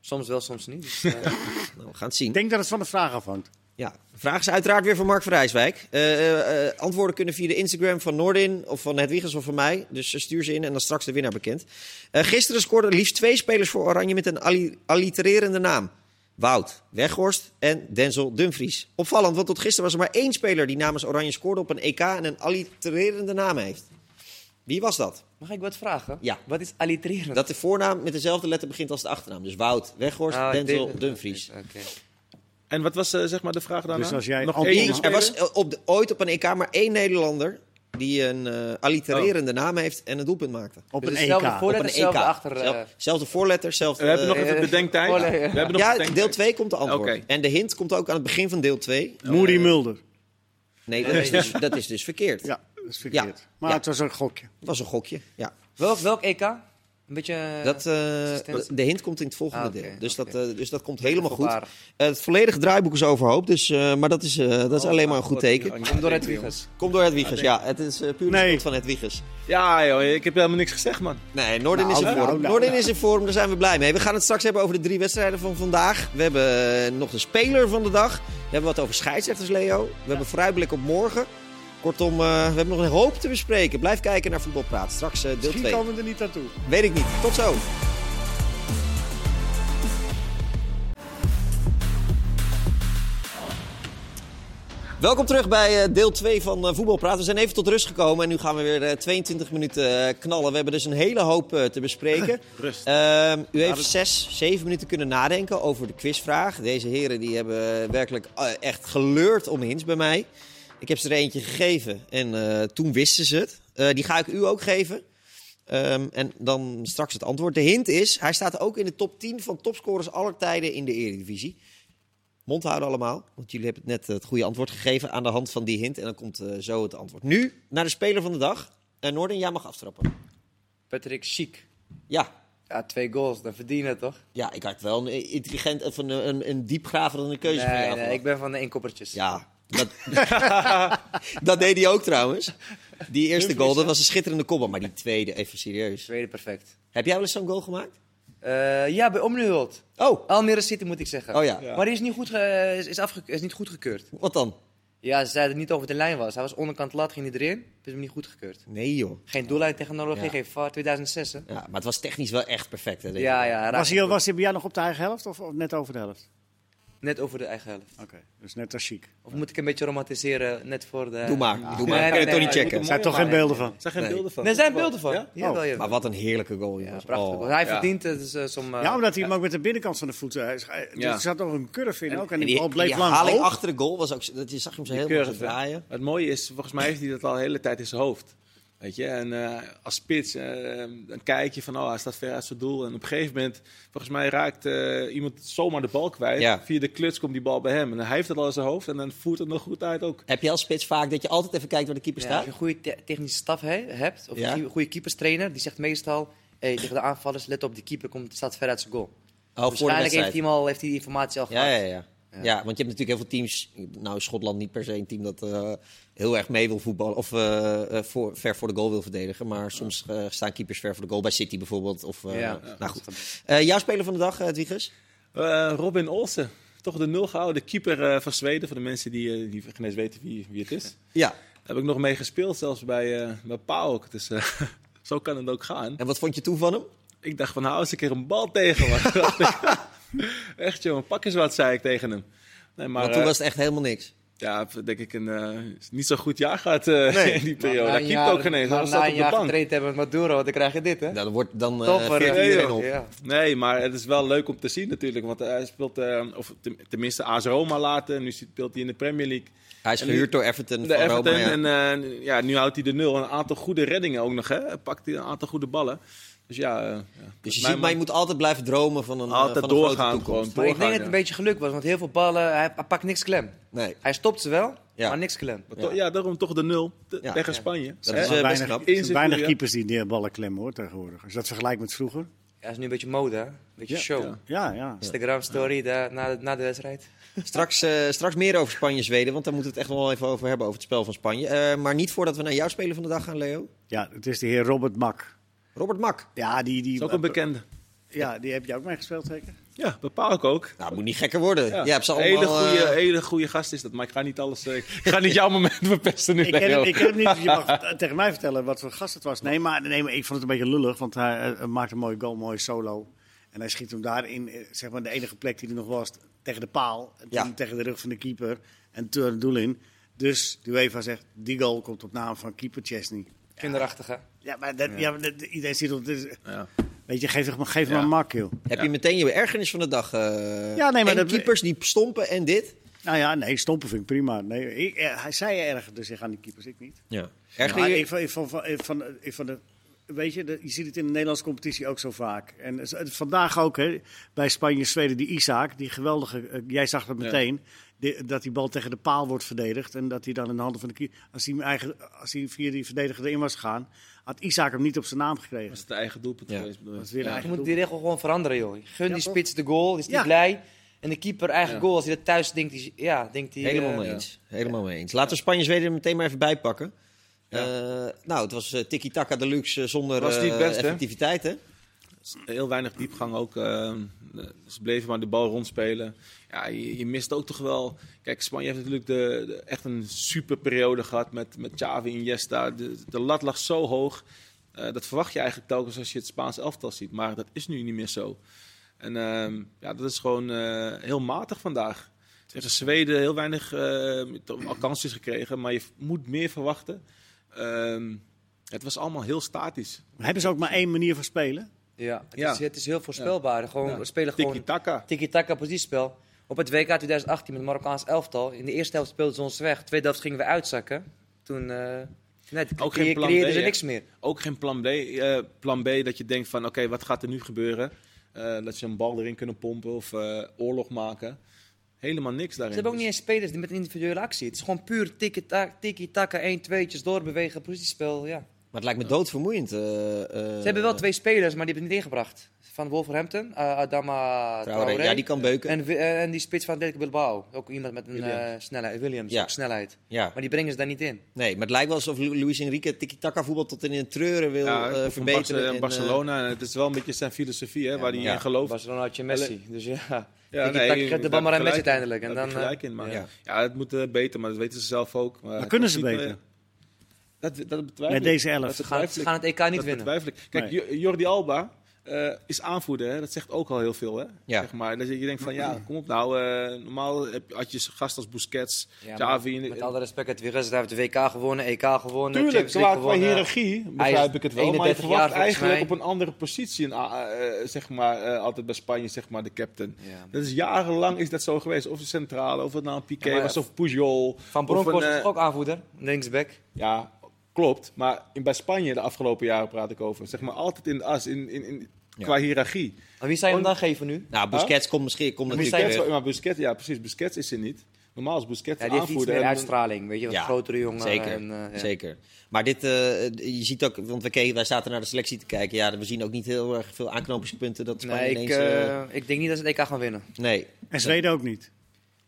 Soms wel, soms niet. Dus, *laughs* eh, Nou, we gaan het zien. Ik denk dat het van de vraag afhangt. Ja, de vraag is uiteraard weer van Mark van Rijswijk. Eh, eh, antwoorden kunnen via de Instagram van Noordin of van Hedwiges of van mij. Dus stuur ze in en dan straks de winnaar bekend. Gisteren scoorden liefst twee spelers voor Oranje met een alli- allitererende naam. Wout Weghorst en Denzel Dumfries. Opvallend, want tot gisteren was er maar één speler die namens Oranje scoorde op een EK en een allitererende naam heeft. Wie was dat? mag ik wat vragen? Ja. Wat is allitereren? Dat de voornaam met dezelfde letter begint als de achternaam. Dus Wout Weghorst, Denzel denk- Dumfries. Oké. En wat was eh, zeg maar de vraag daarna? Dus als jij nog antwoord- één Die- er was eh, op de, ooit op een EK maar één Nederlander die een eh, allitererende naam heeft en een doelpunt maakte. Op Dus een EK. voor- Op een Voorletter, zelfde achter, eh, Zelf- zelfde voorletter, zelfde... We hebben nog even bedenktijd. oh, We ja. hebben nog ja, bedenktijd. deel 2 komt de antwoord. Oké. En de hint komt ook aan het begin van deel 2. Moody Mulder. Nee, dat is dus, *laughs* dat is dus verkeerd. Ja, is verkeerd. Maar Ja. het was een gokje. Dat was een gokje, ja. Welk, welk EK? Een beetje... eh, Dat, eh, assistentie. de hint komt in het volgende Ah, deel. Dus, dat, eh, dus dat komt helemaal goed. het volledige draaiboek is overhoop, dus, eh, maar dat is, eh, dat is alleen maar een goed teken. Kom door het Wiegers. Komt door het Wiegers, ja. Het is puur Nee. van het Wiegers. Ja joh, ik heb helemaal niks gezegd man. Nee, Noordin Nou, is in nou, vorm. nou, Noordin nou. is in vorm, daar zijn we blij mee. We gaan het straks hebben over de drie wedstrijden van vandaag. We hebben nog de speler van de dag. We hebben wat over scheidsrechters, Leo. We hebben vooruitblik op morgen. Kortom, eh, we hebben nog een hoop te bespreken. Blijf kijken naar Voetbalpraat. Straks eh, deel Misschien 2. komen we er niet aan toe. Weet ik niet. Tot zo. Welkom terug bij eh, deel 2 van Voetbalpraat. We zijn even tot rust gekomen en nu gaan we weer eh, 22 minuten knallen. We hebben dus een hele hoop te bespreken. *laughs* Rust. Ehm, u heeft dat- zes, zeven minuten kunnen nadenken over de quizvraag. Deze heren die hebben werkelijk echt geleurd om hints bij mij. Ik heb ze er eentje gegeven en eh, toen wisten ze het. Eh, die ga ik u ook geven. Ehm, en dan straks het antwoord. De hint is, hij staat ook in de top 10 van topscorers aller tijden in de Eredivisie. Mond houden allemaal, want jullie hebben net het goede antwoord gegeven aan de hand van die hint. En dan komt eh, zo het antwoord. Nu naar de speler van de dag. En Noorden, jij mag aftrappen. Patrick Chic. Ja, Ja, twee goals, dan verdien je het toch? Ja, ik had wel een intelligent of een, een, een diepgraverende keuze van Nee, jou nee, verwacht. ik ben van de inkoppertjes. Ja, dat, *laughs* dat deed hij ook trouwens. Die eerste goal, dat was een schitterende kopbal. Maar die tweede, even serieus. Tweede perfect. Heb jij wel eens zo'n goal gemaakt? Eh, ja, bij Omnihult. Oh, Almere City moet ik zeggen. oh ja. Ja. Maar die is niet, goed ge- is, is, afge- is niet goedgekeurd. Wat dan? Ja, ze zeiden dat het niet over de lijn was. Hij was onderkant lat, ging niet erin. Dus hem niet goedgekeurd. Nee joh. Geen doellijn tegen Norwegen, Ja. geen VAR, 2006 hè? Ja, maar het was technisch wel echt perfect. Hè, Ja, ja. hij Was hij, goed. was hij bij jou nog op de eigen helft of, of net over de helft? Net over de eigen helft. Oké, dus net als chic. Of moet ik een beetje romantiseren, net voor de... Doe maar, doe maar. Nee, kan toch niet nee, checken. Er zijn toch geen beelden van? Er zijn geen Nee. beelden van. Nee, er zijn beelden van. Ja? Ja, wel. Maar wat een heerlijke goal, Ja, prachtig. Oh. Hij Ja. verdient het. Dus, eh, som, eh, Ja, omdat hij hem ook met de binnenkant van de voeten... Hij. Er zat nog een curve in ook en En die bal bleef lang haling achter de goal was ook... Dat je zag hem zo zo draaien. Het mooie is, volgens mij heeft hij dat al de hele tijd in zijn hoofd. Weet je, en eh, als spits, eh, dan kijk je van, oh, hij staat ver uit zijn doel. En op een gegeven moment, volgens mij raakt eh, iemand zomaar de bal kwijt. Ja. Via de kluts komt die bal bij hem. En hij heeft het al in zijn hoofd en dan voert het nog goed uit ook. Heb je als spits vaak dat je altijd even kijkt waar de keeper Ja, staat? als je een goede te- technische staf he- hebt, of Ja. een goede keeperstrainer, die zegt meestal hey, tegen de aanvallers, let op, die keeper komt, staat ver uit zijn goal. Oh, voor de Waarschijnlijk heeft hij, al, heeft hij die informatie al Ja, gehad. ja, ja. Ja. want je hebt natuurlijk heel veel teams. Nou, is Schotland niet per se een team dat eh, heel erg mee wil voetballen. Of eh, eh, voor, ver voor de goal wil verdedigen. Maar soms eh, staan keepers ver voor de goal. Bij City bijvoorbeeld. Of, eh, Ja. nou goed. Eh, jouw speler van de dag? Eh, Robin Olsen, toch de nul gehouden. De keeper eh, van Zweden, voor de mensen die, die geen eens weten wie, wie het is. Ja. Daar heb ik nog mee gespeeld, zelfs bij, eh bij PAOK. Dus eh, *laughs* zo kan het ook gaan. En wat vond je toen van hem? Ik dacht van, hou eens een keer een bal tegen me. *laughs* *laughs* Echt jongen, pak eens wat, zei ik tegen hem. Nee, maar toen eh, was het echt helemaal niks. ja, denk ik een eh, niet zo goed jaar gehad eh, Nee. in die periode. Hij keept ook geen eens. maar Hij na zat een jaar getraind hebben met Maduro, dan krijg je dit, hè? Dan wordt dan Topper, uh, 14 eh, iedereen joh. op. Ja. Nee, maar het is wel leuk om te zien natuurlijk. Want hij speelt, eh, of ten- tenminste AS Roma later. Nu speelt hij in de Premier League. Hij is En nu- gehuurd door Everton. De van Everton. Roma, ja. En eh, ja, nu houdt hij de nul. En een aantal goede reddingen ook nog. Hè? Hij pakt hij een aantal goede ballen. Dus ja, eh, ja. Dus je ziet, maar je moet altijd blijven dromen van een, eh, Altijd van een grote doorgaan toekomst. gewoon. Maar ik denk doorgaan, dat het een beetje geluk was, want heel veel ballen, hij, hij pakt niks klem. Nee, Hij stopt ze wel, Ja. maar niks klem. Maar ja, daarom toch de nul te- Ja. tegen Ja. Spanje. Dat is, Er eh, weinig, knap. er zijn weinig keepers die de ballen klemmen hoor tegenwoordig. Als je dat vergelijkt met vroeger. Ja, dat is nu een beetje mode, hè? Een beetje Ja. show. Ja. Ja, ja. Instagram story da- na, de, na de wedstrijd. *laughs* Straks, eh, straks meer over Spanje-Zweden, want daar moeten we het echt nog wel even over hebben, over het spel van Spanje. Eh, maar niet voordat we naar jouw speler van de dag gaan, Leo. Ja, het is de heer Robert Mak. Robert Mak. Ja, die, die, is ook een bekende. ja, die heb je ook meegespeeld zeker? Ja, bepaal ik ook. Nou, moet niet gekker worden. Ja. Je hebt ze hele, goede, eh, hele goede gast is dat. Maar ik ga niet alles. eh, ik *laughs* ga niet jouw moment verpesten nu. Ik ken, Leo. ik ken niet, dus je mag eh, *laughs* tegen mij vertellen wat voor gast het was. Nee, maar, nee, maar ik vond het een beetje lullig, want hij eh, maakt een mooie goal, een mooie solo. En hij schiet hem daarin, eh, zeg maar de enige plek die er nog was, tegen de paal. En Ja. tegen de rug van de keeper en toen het doel in. Dus de UEFA zegt, die goal komt op naam van keeper Chesney. Kinderachtig, hè? Ja, maar dat, ja. maar dat- iedereen ziet het. dus, Ja. Weet je, geef, hem- geef hem Ja. een mak, joh. Heb Ja. je meteen je ergernis van de dag? eh Ja, nee, maar en dat- keepers die stompen en dit? Nou ja, nee, stompen vind ik prima. Nee, ik, eh, hij zei ergerde zich aan die keepers, ik niet. Ja. Erger Maar je- ik, van, van, van, van, van de, weet je, de- je ziet het in de Nederlandse competitie ook zo vaak. En vandaag ook, hè, bij Spanje-Zweden, die Isaac, die geweldige, eh, jij zag dat meteen, die- dat die bal tegen de paal wordt verdedigd. En dat hij dan in de handen van de keeper, als hij, eigen, als hij via die verdediger erin was gegaan, had Isaac hem niet op zijn naam gekregen. Was het de eigen doelpunt Ja. geweest? Dat is weer Ja. Je moet die regel gewoon veranderen, joh. Gun Ja, die spits de goal, die is niet Ja. blij. En de keeper eigen Ja. goal, als hij dat thuis denkt, die, ja, denkt hij... Helemaal eh, mee ja. eens. Helemaal mee eens. Laten we Spanje-Zweden er meteen maar even bij pakken. Ja. Eh, nou, het was eh, tiki-taka deluxe zonder Was best, effectiviteit, hè? Heel weinig diepgang ook. eh, ze bleven maar de bal rondspelen. Ja, je, mist ook toch wel... Kijk, Spanje heeft natuurlijk de, echt een super periode gehad met, met Xavi, Iniesta. De, de lat lag zo hoog. Eh, dat verwacht je eigenlijk telkens als je het Spaanse elftal ziet. Maar dat is nu niet meer zo. En ehm, ja, dat is gewoon eh, heel matig vandaag. Tegen Zweden heel weinig kansjes gekregen. Maar je moet meer verwachten. Ehm, het was allemaal heel statisch. Hebben ze ook maar één manier van spelen? Ja, het, Ja. Is, het is heel voorspelbaar. Gewoon, Ja. We spelen gewoon Tiki-taka. tiki-taka positiespel. Op het WK 2018 met het Marokkaans elftal. In de eerste helft speelden ze ons weg. Tweede helft gingen we uitzakken. Toen eh nee, toen Ook geen plan creëerden B, niks meer. Ook geen plan B. eh, plan B dat je denkt van oké, wat gaat er nu gebeuren? Eh, dat ze een bal erin kunnen pompen of eh, oorlog maken. Helemaal niks daarin. Ze hebben ook niet eens spelers die met individuele actie. Het is gewoon puur tiki-taka, tiki-taka 1 2'tjes doorbewegen, positiespel. Ja. Maar het lijkt me doodvermoeiend. eh, eh, Ze hebben wel twee spelers, maar die hebben het niet ingebracht. Van Wolverhampton, eh, Adama Traoré. Traoré. Ja, die kan beuken. En, eh, en die spits van Atletico Bilbao. Ook iemand met een Williams. eh, snelheid. Williams, Ja. ook snelheid. Ja, Maar die brengen ze daar niet in. nee, maar het lijkt wel alsof Lu- Luis Enrique tiki-taka voetbal tot in een treuren wil ja, eh, verbeteren. Eh, Barcelona. en het is wel een beetje zijn filosofie hè, waar hij ja. in gelooft. Barcelona had je Messi. Dus ja, Ja, geeft de bal maar heb aan Messi in. uiteindelijk. En dan, eh, gelijk in. Maar ja. ja. het moet eh, beter, maar dat weten ze zelf ook. Maar, kunnen ze beter? Dat, dat betwijfel Met ik. deze elf. Dat ze, gaan, ze het EK niet dat winnen. betwijfel ik. Kijk, Nee. Jordi Alba eh, is aanvoerder. Hè? Dat zegt ook al heel veel. Hè? Ja. Zeg maar. Dat je je denkt van, ja, kom op nou. eh, normaal heb, had je gast als Busquets, Ja, Xavi. en- Met alle respect, het Virus heeft de WK gewonnen, EK gewonnen, Tuurlijk, qua, hiërarchie begrijp ik het wel. Maar je 31 verwacht eigenlijk mij. op een andere positie, eh, zeg maar, eh, altijd bij Spanje, zeg maar, de captain. Ja. Dat is jarenlang is dat zo geweest. Of de centrale, of het nou een Piqué was, of Pujol. Van Bronckhorst is ook aanvoerder, linksback. Ja, klopt. Maar in, bij Spanje de afgelopen jaren praat ik over. Zeg maar altijd in de as, in, in, in, Ja. qua hiërarchie. Maar wie zou je hem On- dan geven nu? Nou, Busquets komt misschien komt weer. Busquets, maar Busquets, ja precies, Busquets is er niet. Normaal is Busquets Ja, die heeft iets meer uitstraling, weet je, wat Ja, grotere jongen. Zeker, En, eh, ja. zeker. Maar dit, eh, je ziet ook, want we keken, wij zaten naar de selectie te kijken. Ja, we zien ook niet heel erg veel aanknopingspunten dat Spanje Nee, ik, ineens... eh, ik denk niet dat ze het EK gaan winnen. nee, En Zweden ook niet.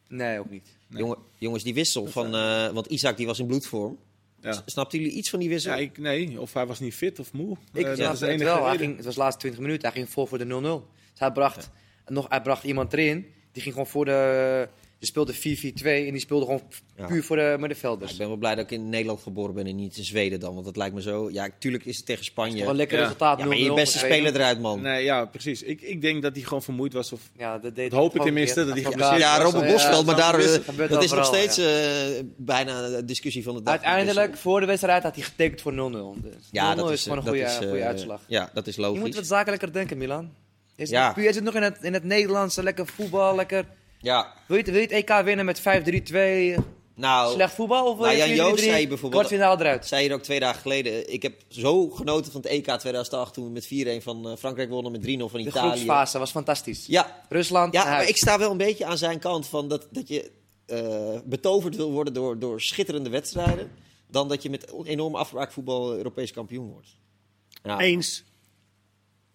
Nee, ook niet. Nee. Jongen, jongens, die wissel van... eh, want Isaac die was in bloedvorm. Ja. Snapten jullie iets van die wissel? Ja, ik, nee, of hij was niet fit of moe. Ik dat snap is de het enige wel. Hij reden. ging, het was de laatste 20 minuten, hij ging vol voor de 0-0. Dus hij bracht, nog, hij bracht iemand erin, die ging gewoon voor de... Die speelde 4-4-2 en die speelde gewoon Ja. puur voor de middenvelders. Ik ben wel blij dat ik in Nederland geboren ben en niet in Zweden dan. Want dat lijkt me zo... Ja, tuurlijk is het tegen Spanje. Gewoon een lekker Ja. resultaat. Ja, maar je 0-0 beste speler eruit, man. Nee, ja, precies. Ik, ik denk dat hij gewoon vermoeid was. Of, Ja, dat deed Dat hoop ik tenminste, dat hij geblesseerd. Ja, Robert Bosveld, maar daar, dat eh, dat is nog steeds ja. eh, bijna de discussie van de dag. Uiteindelijk, voor de wedstrijd, had hij getekend voor 0-0. Dus ja, 0-0 dat is, is, gewoon een goede, is, eh, goede uitslag. Ja, dat is Je moet logisch. wat zakelijker denken, Milan. Je zit, Ja. puur- je zit nog in het, in het Nederlandse, lekker voetbal, lekker... Ja, Wil je, het- wil je het EK winnen met 5-3-2, nou, slecht voetbal? Of wil Nou, je Jan Joost 4-3-3, zei bijvoorbeeld- kwartfinale eruit? zei je ook twee dagen geleden. Ik heb zo genoten van het EK 2008 toen we met 4-1 van eh, Frankrijk wonnen met 3-0 van De Italië. groepsfase was fantastisch. Ja, Rusland, ja maar ik sta wel een beetje aan zijn kant van dat, dat je eh, betoverd wil worden door, door schitterende wedstrijden. Dan dat je met enorm afbraakvoetbal Europees kampioen wordt. Ja, Eens.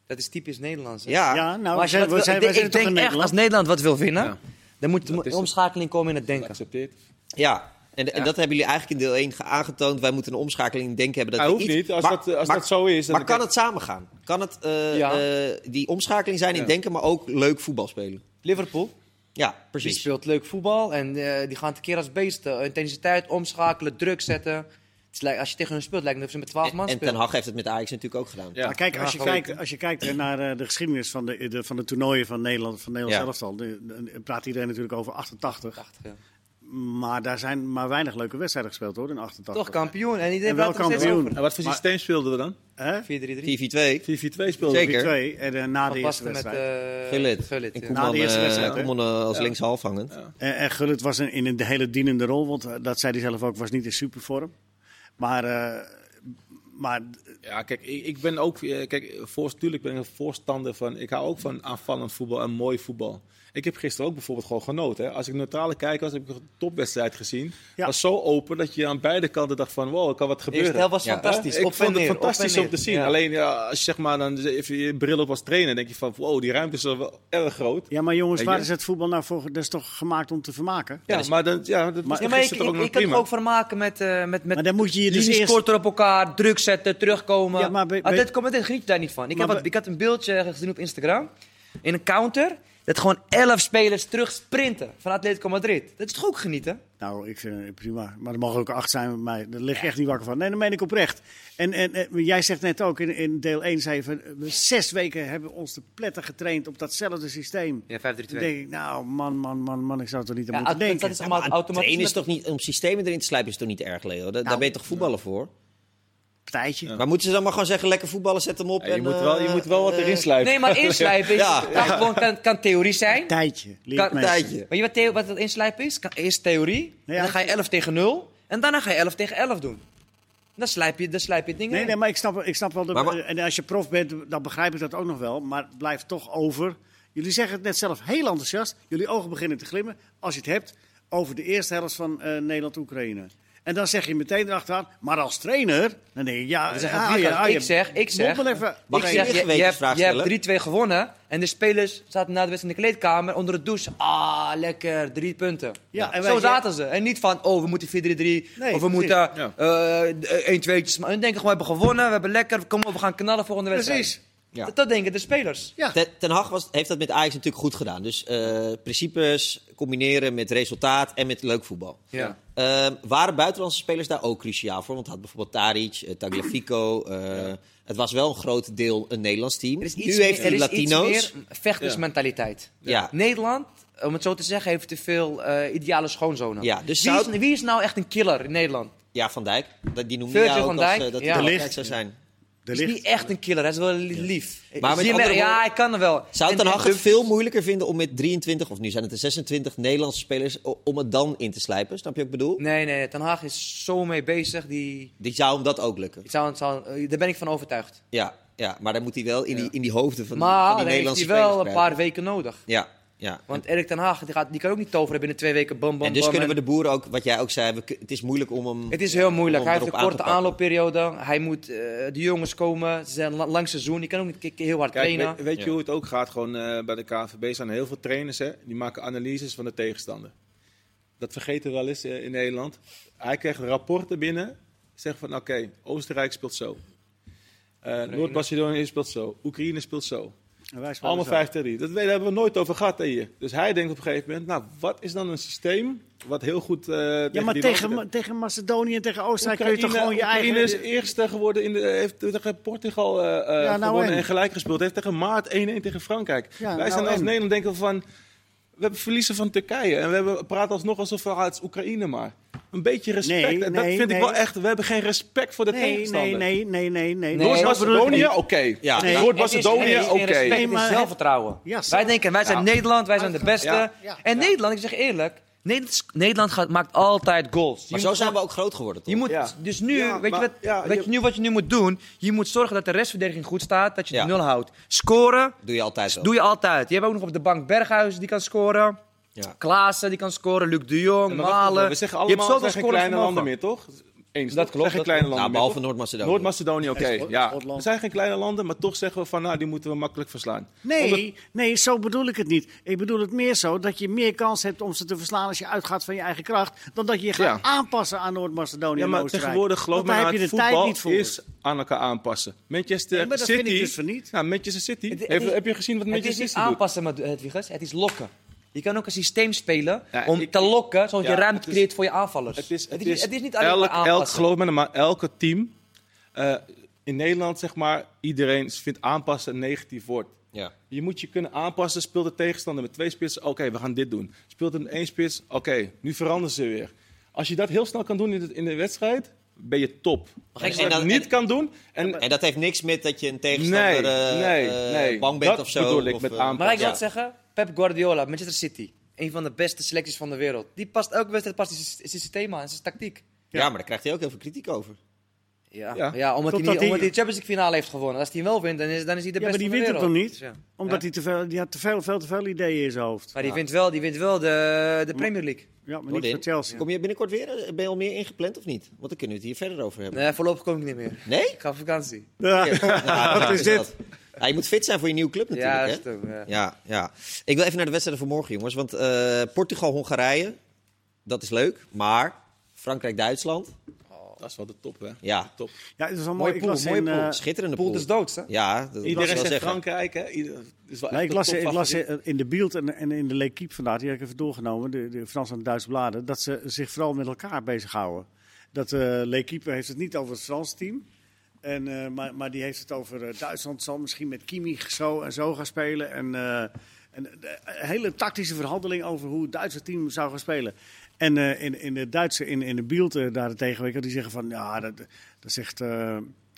Dat is typisch Nederlands. hè? ja. Ja, nou, Maar zijn, wil- zijn, ik ik denk echt, Nederland. als Nederland wat wil winnen, Ja. dan moet Dat de omschakeling komen in het denken. geaccepteerd. Ja, en, en Ja. dat hebben jullie eigenlijk in deel 1 aangetoond. Wij moeten een omschakeling in denken hebben. Dat hoeft iets- niet. Als, maar, dat, als maar- dat zo is. dan maar kan het samengaan? Kan het eh, Ja. eh, die omschakeling zijn in Ja. denken, maar ook leuk voetbal spelen? Liverpool, Ja, die precies. speelt leuk voetbal en eh, die gaan tekeer als beesten. Intensiteit, omschakelen, druk zetten. Het is lijkt- als je tegen hun speelt, lijkt het of ze met 12 En, man en Ten spelen. Hag heeft het met Ajax natuurlijk ook gedaan. Ja. Maar kijk, als je, kijkt, als je kijkt naar eh, de geschiedenis van de, de, van de toernooien van Nederland, van Nederland Ja. zelf al, de, de- praat iedereen natuurlijk over 88. 80, ja. Maar daar zijn maar weinig leuke wedstrijden gespeeld hoor, in 88. Toch kampioen. En iedereen En wel kampioen. over. En wat voor Maar- systeem speelden we dan? Hè? 4-3-3. 4-4-2. 4-4-2 speelden Zeker. we. Twee, en eh, na de eerste er met wedstrijd. eh, Gullit. Gullit, En ja. Na de eerste eh, wedstrijd, eh, als Ja. linkshalfhangend. Ja. En, en Gullit was in, in een hele dienende rol, want eh, dat zei hij zelf ook, was niet in supervorm. Maar, eh, maar Ja, kijk, ik, ben ook, eh, kijk, voor, tuurlijk ben ik een voorstander van, ik hou ook van aanvallend voetbal en mooi voetbal. Ik heb gisteren ook bijvoorbeeld gewoon genoten. Hè. Als ik neutrale kijker was, heb ik een topwedstrijd gezien. Ja. was zo open dat je aan beide kanten dacht van, wow, er kan wat gebeuren. helft was Ja. fantastisch. ik op vond het neer, fantastisch om te zien. Ja. Alleen ja, als je zeg maar dan even je bril op als trainer, denk je van, wow, die ruimte is wel erg groot. Ja, maar jongens, waar je? is het voetbal nou voor? Dat is toch gemaakt om te vermaken? Ja, dus- maar dan, ja, dat was Maar- Ja, maar ik, ik, ook ik kan er ook van maken met, eh met, met Maar dan moet je je dus eerst... korter op elkaar, druk zetten, terugkomen. Ja, maar bij- bij- Atletico Madrid geniet daar niet van. Ik, heb wat, ik had een beeldje gezien op Instagram. In een counter. Dat gewoon elf spelers terug sprinten van Atletico Madrid. Dat is toch ook genieten? Nou, ik vind het prima. Maar er mogen ook acht zijn met mij. Daar lig ik echt niet wakker van. Nee, dat meen ik oprecht. En, en, en jij zegt net ook, in, in deel 1 zei je van... we zes weken hebben we ons de pletten getraind op datzelfde systeem. Ja, 5-3-2. Dan denk ik, nou man, man, man, man, ik zou er toch niet aan Ja, moeten dat, denken. dat is allemaal automatisch. trainen is toch niet, om systemen erin te slijpen is toch niet erg, Leo? Daar, daar Nou, ben je toch voetballen voor? Partijtje. Maar moeten ze dan maar gewoon zeggen, lekker voetballen, zet hem op. Ja, je, en, moet eh, wel, je moet wel wat eh, erin slijpen. Nee, maar inslijpen *laughs* is, Ja. kan, gewoon, kan, kan theorie zijn. Tijdje. Kan- tijdje. Weet je wat, theo- wat het inslijpen is? Kan, eerst theorie. Ja. en dan ga je 11 tegen 0. En daarna ga je 11 tegen 11 doen. Dan slijp je, dan slijp je het ding Nee, in. nee, maar ik snap, ik snap wel. De, Maar- maar- en als je prof bent, dan begrijp ik dat ook nog wel. Maar het blijft toch over. Jullie zeggen het net zelf heel enthousiast. Jullie ogen beginnen te glimmen. Als je het hebt over de eerste helft van eh, Nederland-Oekraïne. En dan zeg je meteen erachteraan. Maar als trainer, dan denk je ja. Dan zeg ah, ik, ja, ah, ik zeg, ik zeg, even. Mag ik ik zeg, je, je, hebt, je hebt stellen? 3-2 gewonnen. En de spelers zaten na de wedstrijd in de kleedkamer onder de douche. Ah, lekker, drie punten. Ja, en Zo zaten ze. En niet van, oh, we moeten 4-3-3. Nee, of we precies. moeten Ja. eh 1 2 Maar hun denken gewoon, we hebben gewonnen. We hebben lekker, kom op, we gaan knallen volgende wedstrijd. Precies. Ja. Dat, dat denken de spelers. Ja. Ten, Ten Hag was, heeft dat met Ajax natuurlijk goed gedaan. Dus eh, principes combineren met resultaat en met leuk voetbal. Ja. Ehm, waren buitenlandse spelers daar ook cruciaal voor? Want had bijvoorbeeld Taric, eh, Tagliafico. eh, Het was wel een groot deel een Nederlands team. Er is nu iets heeft meer, hij er is iets Latino's. meer vechtersmentaliteit. Ja. Nederland, om het zo te zeggen, heeft te veel eh, ideale schoonzonen. Ja, dus wie, zou- is, wie is nou echt een killer in Nederland? Ja, Van Dijk. Dat- Die noemde jij ook van als, Dijk, dat hij De licht zou zijn. Hij is ligt, niet echt een killer, hij is wel li- lief. Maar met andere ja, hij kan er wel. Zou Ten Hag en het veel moeilijker vinden om met 23, of nu zijn het er 26 Nederlandse spelers, om het dan in te slijpen? Snap je wat ik bedoel? Nee, nee, Ten Haag is zo mee bezig. Die, Die zou hem dat ook lukken. die zou, zou, daar ben ik van overtuigd. Ja, ja maar dan moet hij wel in, die, in die hoofden van, maar van dan die heeft Nederlandse hij wel spelers een paar weken nodig. Ja, ja. Want Erik Ten Haag die, gaat, die kan ook niet toveren binnen twee weken. Bam, bam, en dus bam, kunnen we de boeren ook, wat jij ook zei, we, het is moeilijk om hem... Het is heel moeilijk. Hij heeft een korte aanloopperiode. Hij moet eh, de jongens komen. Ze zijn lang seizoen. Die kan ook niet heel hard Kijk, trainen. weet, weet je Ja. hoe het ook gaat? Gewoon eh, bij de KNVB zijn er heel veel trainers, hè, die maken analyses van de tegenstander. Dat vergeten we wel eens eh, in Nederland. Hij krijgt rapporten binnen, zegt van oké, Oostenrijk speelt zo. Eh, Noord-Macedonië speelt zo, Oekraïne speelt zo. Allemaal zo. 5 tegen 3. Dat daar hebben we nooit over gehad hè, hier. Dus hij denkt op een gegeven moment, nou, wat is dan een systeem wat heel goed eh Ja, maar tegen, Ma- tegen Macedonië en tegen Oostenrijk kun je Oekraïne, toch gewoon je Oekraïne eigen... is eerste geworden, in de, heeft tegen Portugal eh, eh, Ja, nou gewonnen en? en gelijk gespeeld. Heeft tegen Maart 1-1 tegen Frankrijk. Ja, Wij nou zijn als en? Nederland denken we van, we hebben verliezen van Turkije. En we hebben, praten alsnog alsof we, ah, het is Oekraïne maar. Een beetje respect. Nee, en dat nee, vind ik nee. wel echt, we hebben geen respect voor de Nee, tegenstander. nee, nee, nee, nee, nee. Nee, Noord-Macedonië, oké. Noord-Macedonië, oké. Nee, maar zelfvertrouwen. Ja, wij denken, wij zijn Ja. Nederland, wij zijn de beste. Ja. Ja. En Nederland, ik zeg eerlijk, Nederland, gaat, maakt altijd goals. Maar zo zijn we ook groot geworden, toch? Je moet, Ja. Dus nu, Ja, weet, maar- je wat, ja, weet je- je nu wat je nu moet doen? Je moet zorgen dat de restverdediging goed staat, dat je Ja. de nul houdt. Scoren Doe je altijd zo. doe je altijd. Je hebt ook nog op de bank Berghuis die kan scoren. Ja. Klaassen die kan scoren. Luc de Jong, Malen. we zeggen je hebt allemaal, zoveel het zijn geen kleine landen meer, toch? Eens, Dat toch? klopt, Het zijn dat geen kleine Nou, landen behalve? Noord-Macedonië. Noord-Macedonië, oké. Schot- ja. We zijn geen kleine landen, maar toch zeggen we van, nou, die moeten we makkelijk verslaan. Nee, nee, zo bedoel ik het niet. Ik bedoel het meer zo dat je meer kans hebt om ze te verslaan als je uitgaat van je eigen kracht, dan dat je je gaat Ja. aanpassen aan Noord-Macedonië Ja, maar tegenwoordig geloof heb je het de tijd voetbal niet voor. is aan elkaar aanpassen. Manchester Nee, maar dat City... vind ik dus van niet. Nou, Manchester City, Het- het heb, is- heb je gezien wat Het is Manchester niet City doet? aanpassen, maar Hedwiges. Het is lokken. Je kan ook een systeem spelen Ja, om ik- te lokken, zodat Ja, je ruimte creëert voor je aanvallers. Het is, het niet- is, het is niet alleen elk, maar elk, aanpassen. geloof me, maar elke team... eh, in Nederland, zeg maar, iedereen vindt aanpassen een negatief woord. Ja. Je moet je kunnen aanpassen. Speelt de tegenstander met twee spitsen? Oké, we gaan dit doen. Speelt het met één spits? Oké, nu veranderen ze weer. Als je dat heel snel kan doen in de, in de wedstrijd, ben je top. Als je dat dat- niet en- kan doen... En, En dat heeft niks met dat je een tegenstander nee, eh, nee, eh, nee. bang bent Dat of zo. bedoel ik of, met aanpassen. Maar ik wil Ja. het zeggen, Pep Guardiola, Manchester City. Een van de beste selecties van de wereld. Die past elke wedstrijd past zijn zijn systeem aan, zijn tactiek. Ja, maar daar krijgt hij ook heel veel kritiek over. Ja, Ja. ja. omdat, hij niet, omdat hij- de Champions League finale heeft gewonnen. Als hij hem wel wint, dan is, dan is hij de Ja, maar beste die van de wint het wereld. nog niet. Dus ja. Omdat Ja. hij te veel, die had te veel, veel te veel ideeën in zijn hoofd. Maar die wint wel, die wint wel de, de Premier League. Ja, maar niet voor Chelsea. Kom je binnenkort weer? Ben je al meer ingepland of niet? Want dan kunnen we het hier verder over hebben. Nee, voorlopig kom ik niet meer. Nee? Ik ga op vakantie. Ja. *laughs* Ja, Wat is dit? dat? Ja, je moet fit zijn voor je nieuwe club natuurlijk. Ja, hè? dat is ja. Ja, ja. Ik wil even naar de wedstrijden van morgen, jongens. Want eh, Portugal-Hongarije, dat is leuk. Maar Frankrijk-Duitsland, Dat is wel de top, hè? ja. Top. Ja, het is wel mooi. Mooie pool, mooie in, pool. eh, Schitterende Pool pool. des doods, hè? Ja, dat wil Iedereen ik wel zegt. Frankrijk, hè? Ieder, is wel Nee, ik las, de ik las topfavoriet. in de Beeld en, en in de L'Equipe vandaag, die heb ik even doorgenomen, de, de Franse en de Duitse bladen, dat ze zich vooral met elkaar bezighouden. Dat eh L'Equipe heeft het niet over het Franse team, en, eh, maar, maar die heeft het over eh, Duitsland zal misschien met Kimmich zo en zo gaan spelen. En, eh, een hele tactische verhandeling over hoe het Duitse team zou gaan spelen. En eh, in, in de Duitse, in, in de uh, daarentegen, die zeggen van, ja, dat, dat zegt eh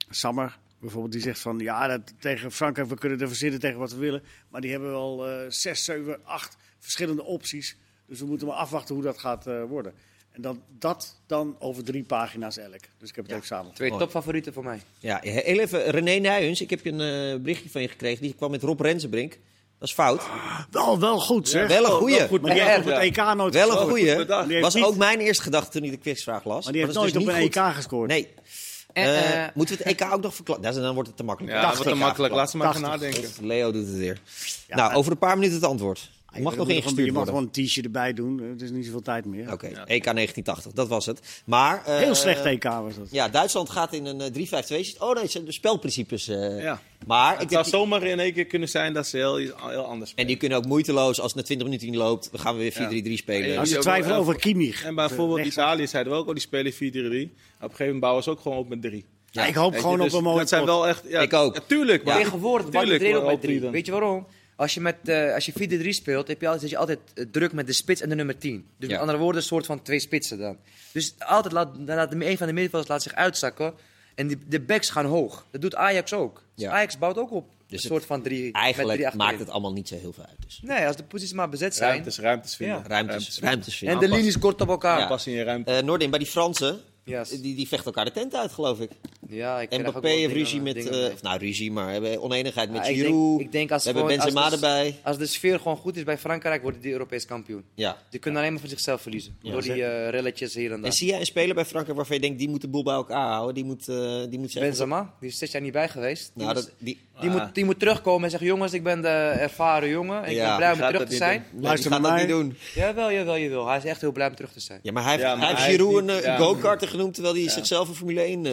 Sammer, bijvoorbeeld, die zegt van ja, dat, tegen Frankrijk, we kunnen er verzinnen tegen wat we willen. Maar die hebben wel eh zes, zeven, acht verschillende opties. Dus we moeten maar afwachten hoe dat gaat eh, worden. En dan, dat dan over drie pagina's elk. Dus ik heb het even samen. Twee topfavorieten voor mij. Ja, heel even. René Nijhuns, ik heb je een eh, berichtje van je gekregen. Die kwam met Rob Rensenbrink. Dat is fout. Wel, wel goed zeg. wel een goeie. wel goed Maar die Ja, heeft op ja. het EK nooit Wel een goeie. goed was ook mijn eerste gedachte toen ik de quizvraag las. Maar die heeft nooit dus op een niet EK goed. gescoord. Nee. En, Eh, eh, moeten we het EK ook nog verklappen? dan wordt het te makkelijk. Ja, dat wordt te makkelijk. Laat ze maar gaan 80. nadenken. Leo doet het weer. Ja, nou, over een paar minuten het antwoord. Je mag Je nog ingestuurd Je mag worden. gewoon een t-shirt erbij doen. Het is niet zoveel tijd meer. Oké, EK 1980, dat was het. Maar, eh, Heel slecht EK was dat. Ja, Duitsland gaat in een eh, 3-5-2. zitten. Oh nee, het zijn de spelprincipes. eh. Ja. Maar ik Het denk, zou zomaar in één keer kunnen zijn dat ze heel, heel anders en spelen. die kunnen ook moeiteloos, als het na 20 minuten niet loopt, dan gaan we weer 4-3-3 spelen. Ja. Als ze Ja, twijfelen maar- over Kimmich. En bijvoorbeeld Italië zeiden we ook al, die spelen 4-3-3. Op een gegeven moment bouwen ze ook gewoon op met 3. Ja, ik hoop je, gewoon dus op een mooie Dat zijn wel echt... Ja, Ik ook. Ja, tuurlijk, maar... Tegenwoordig tuurlijk, iedereen op met drie. dan. Weet je waarom? Als je, met, eh, als je 4-3 speelt, heb je altijd, zit je altijd eh, druk met de spits en de nummer 10. Dus Ja. met andere woorden, een soort van twee spitsen dan. Dus altijd laat, dan laat de- een van de middenvelders laat zich uitzakken. En die, de backs gaan hoog. Dat doet Ajax ook. Dus Ja. Ajax bouwt ook op Dus een het- soort van drie. met Eigenlijk drie achterin. maakt het allemaal niet zo heel veel uit. Dus. Nee, als de posities maar bezet zijn. Ruimtes, ruimtes vinden. Ja. Ruimtes, ruimtes En vinden. de linies kort op elkaar. Ja. Pas in je ruimte. Eh, Noordin, bij die Fransen, Yes. die, die vechten elkaar de tent uit, geloof ik. ik krijg ook Mbappé heeft ruzie met, eh, of nou ruzie, maar hebben oneenigheid met Ja, ik denk- Giroud. ik denk als we hebben gewoon- als Benzema de- erbij. Als de sfeer gewoon goed is bij Frankrijk, worden die Europees kampioen. Ja. Die kunnen alleen maar van zichzelf verliezen. door die eh, relletjes hier en daar. En zie jij een speler bij Frankrijk waarvan je denkt, die moet de boel bij elkaar houden? Die moet, eh die moet zeggen... Benzema, die is zes jaar niet bij geweest. Die, Nou, moet- dat, die, die, moet, die moet terugkomen en zeggen: Jongens, ik ben de ervaren jongen. En ik Ja, ben blij om terug te zijn. Luister die gaat dat niet doen. Jawel, jawel, jawel. Hij is echt heel blij om terug te zijn. Ja, maar hij heeft, Ja, Giroud een eh, ja. go-karter genoemd terwijl hij zichzelf een Formule 1 eh,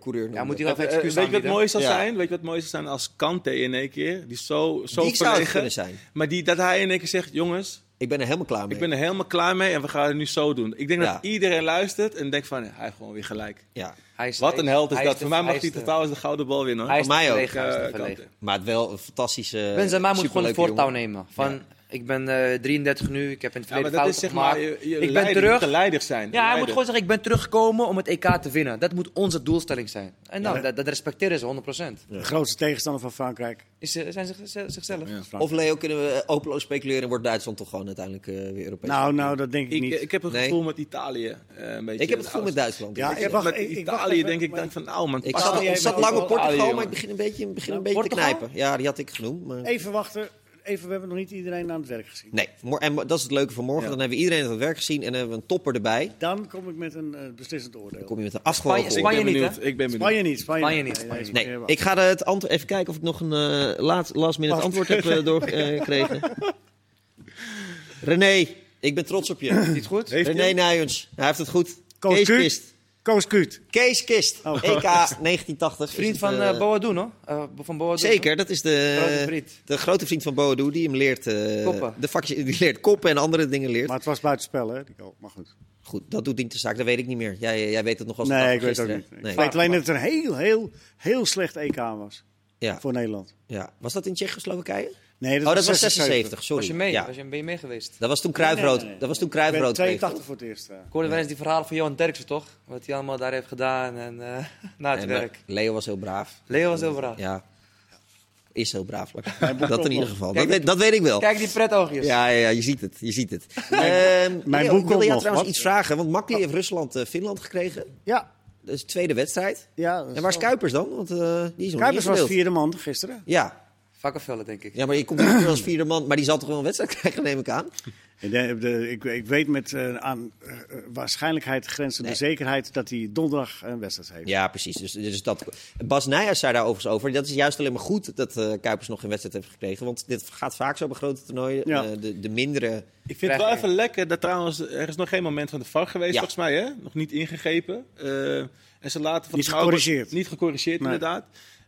coureur noemde. Ja, moet hij wel even Eh, excuus weet je wat mooi zou Ja. zijn? Weet je wat mooi zou zijn als Kante in één keer, die zo, zo Die zou het verlegen, kunnen zijn. maar die, dat hij in één keer zegt, jongens, Ik ben er helemaal klaar mee. ik ben er helemaal klaar mee en we gaan het nu zo doen. Ik denk Ja. dat iedereen luistert en denkt van, hij heeft gewoon weer gelijk. Ja. Hij is- Wat een held is dat. de- Voor mij mag hij de- totaal eens de gouden bal winnen. Hij is Voor mij ook, Eh. Maar het wel een fantastische. Benzema moet gewoon het voortouw jongen. nemen. Van, Ik ben eh, 33 nu, ik heb in het Ja, maar verleden dat is fouten zeg maar, gemaakt. je, je ik ben terug. moet zijn. Ja, hij moet gewoon zeggen, ik ben teruggekomen om het EK te winnen. Dat moet onze doelstelling zijn. En nou, Ja. dat, dat respecteren ze 100%. De grootste tegenstander van Frankrijk. Is, eh, zijn ze zichzelf. Ja. Frankrijk. Of Leo, kunnen we openloos speculeren en wordt Duitsland toch gewoon uiteindelijk eh, weer Europees? Nou, nou, dat denk ik, Ik, niet. ik heb het Nee. gevoel met Italië. eh, een beetje ik heb het gevoel met Duitsland. Ja, ik, ik Ik wacht- met Italië denk ik dan van, nou man, ik zat, lang op Portugal, maar ik begin een beetje, begin een Ja, beetje te knijpen. Ja, die had ik genoemd. Maar... Even wachten. Even, we hebben nog niet iedereen aan het werk gezien. Nee, en dat is het leuke van morgen. Ja. Dan hebben we iedereen aan het werk gezien en dan hebben we een topper erbij. Dan kom ik met een eh, beslissend oordeel. Dan kom je met een afgewogen Ik Spanje ben niet, benieuwd. Ik ben benieuwd. Spanje niet. Spanje, Spanje niet, Spanje nee, niet. Nee, ik ga het antwoord even kijken of ik nog een eh laat, last minute antwoord heb eh, doorgekregen. *laughs* René, ik ben trots op je. Niet goed? Heeft René? Nijens, hij heeft het goed. Kees. Kist. Koos Kuut. Kees Kist, Oh. EK 1980. Vriend van het, eh eh, Boadu, no? Eh, van Boadu, Zeker, dat is de, Grote vriend. de grote vriend van Boadu die hem leert, eh, Koppen. de vakjes, die leert koppen en andere dingen leert. Maar het was buitenspel, hè? Maar goed. Goed, dat doet niet de zaak, dat weet ik niet meer. Jij, jij weet het nog als Nee, ik weet het ook niet. Ik weet alleen dat het een heel, heel, heel slecht EK was. Ja, Voor Nederland. ja. Was dat in Tsjechoslowakije? Nee, Oh, dat was 76, sorry. Was je mee? Ja. Was je, ben je mee geweest? Dat was toen Kruifrood. nee, nee. Dat was toen Ik ben Kruifrood. 82 voor het eerst. eh. Ik hoorde wel eens die verhalen van Johan Derksen, toch? Wat hij allemaal daar heeft gedaan en eh, *laughs* na het En, werk. Leo was heel braaf. Leo was heel braaf. Ja. Is heel braaf. Mijn Dat in ieder geval. Kijk, Dat weet, dat weet ik wel. Kijk die pretoogjes. Ja, ja, ja, je ziet het. Je ziet het. Ehm, mijn boek ik wilde jou trouwens Wat? iets vragen. Want Makli heeft Rusland-Finland gekregen. Ja, Dat is de tweede wedstrijd. ja. dat En waar is wel- Kuipers dan? Want eh, die is Kuipers was vierde man gisteren. Ja. Vakkenvellen, denk ik. ja, maar je komt niet als vierde man. Maar die zal toch wel een wedstrijd *laughs* krijgen, neem ik aan. En de- de- ik, ik weet met eh, aan eh, waarschijnlijkheid grenzende Nee. zekerheid dat hij donderdag een wedstrijd heeft. Ja, precies. Dus, dus dat, Bas Nijers zei daar overigens over. Dat is juist alleen maar goed dat eh, Kuipers nog geen wedstrijd heeft gekregen. Want dit gaat vaak zo bij grote toernooien. Ja. Eh, de, de mindere... Ik vind het wel even lekker dat trouwens, er is nog geen moment van de VAR geweest Ja. volgens mij, hè? Nog niet ingegrepen. Eh, en ze laten volgens Niet gecorrigeerd. niet gecorrigeerd, Nee. inderdaad.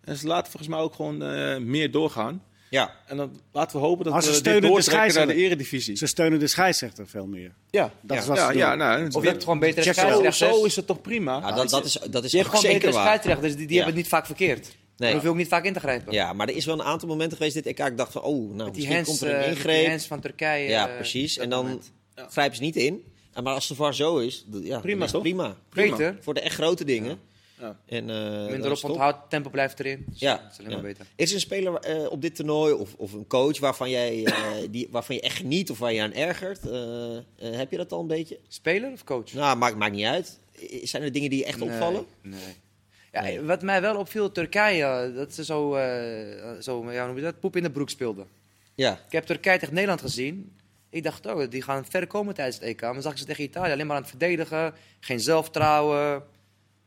En ze laten volgens mij ook gewoon eh, meer doorgaan. Ja, En dan laten we hopen dat Maar ze we steunen dit de doortrekken naar de scheidsrechter. eredivisie. Ze steunen de scheidsrechter veel meer. Ja, Dat ja, is wat ja, ze doen. ja, nou, Of je hebt gewoon betere scheidsrechters. zo is het toch prima. Ja, dat, dat is, dat is Je hebt gewoon zeker betere waar. scheidsrechters, die, die Ja. hebben het niet vaak verkeerd. Nee. Hoef je ook niet vaak in te grijpen. Ja, maar er is wel een aantal momenten geweest dit EK. Ik dacht van, oh, nou, Met die hands, komt er eh, een die ingreep. hands van Turkije. ja, eh, precies. dat En dan grijpen ze niet in. En Maar als de VAR zo is, ja, Prima, is prima. Prima. Beter. Voor de echt grote dingen. Ja. En, eh, Minder op onthoud, tempo blijft erin. Dus Ja, is alleen maar beter. Is er een speler eh, op dit toernooi of, of een coach waarvan, jij, eh, *coughs* die, waarvan je echt geniet of waar je aan ergert? Heb je dat al een beetje? Speler of coach? Nou, maakt, maakt niet uit. Zijn er dingen die je echt opvallen? Nee. Ja, Nee. Wat mij wel opviel, Turkije, dat ze zo, zo ja, hoe noem je dat, poep in de broek speelden. Ja. Ik heb Turkije tegen Nederland gezien. Ik dacht, oh, die gaan ver komen tijdens het EK. Maar dan zag ik ze tegen Italië alleen maar aan het verdedigen. Geen zelfvertrouwen.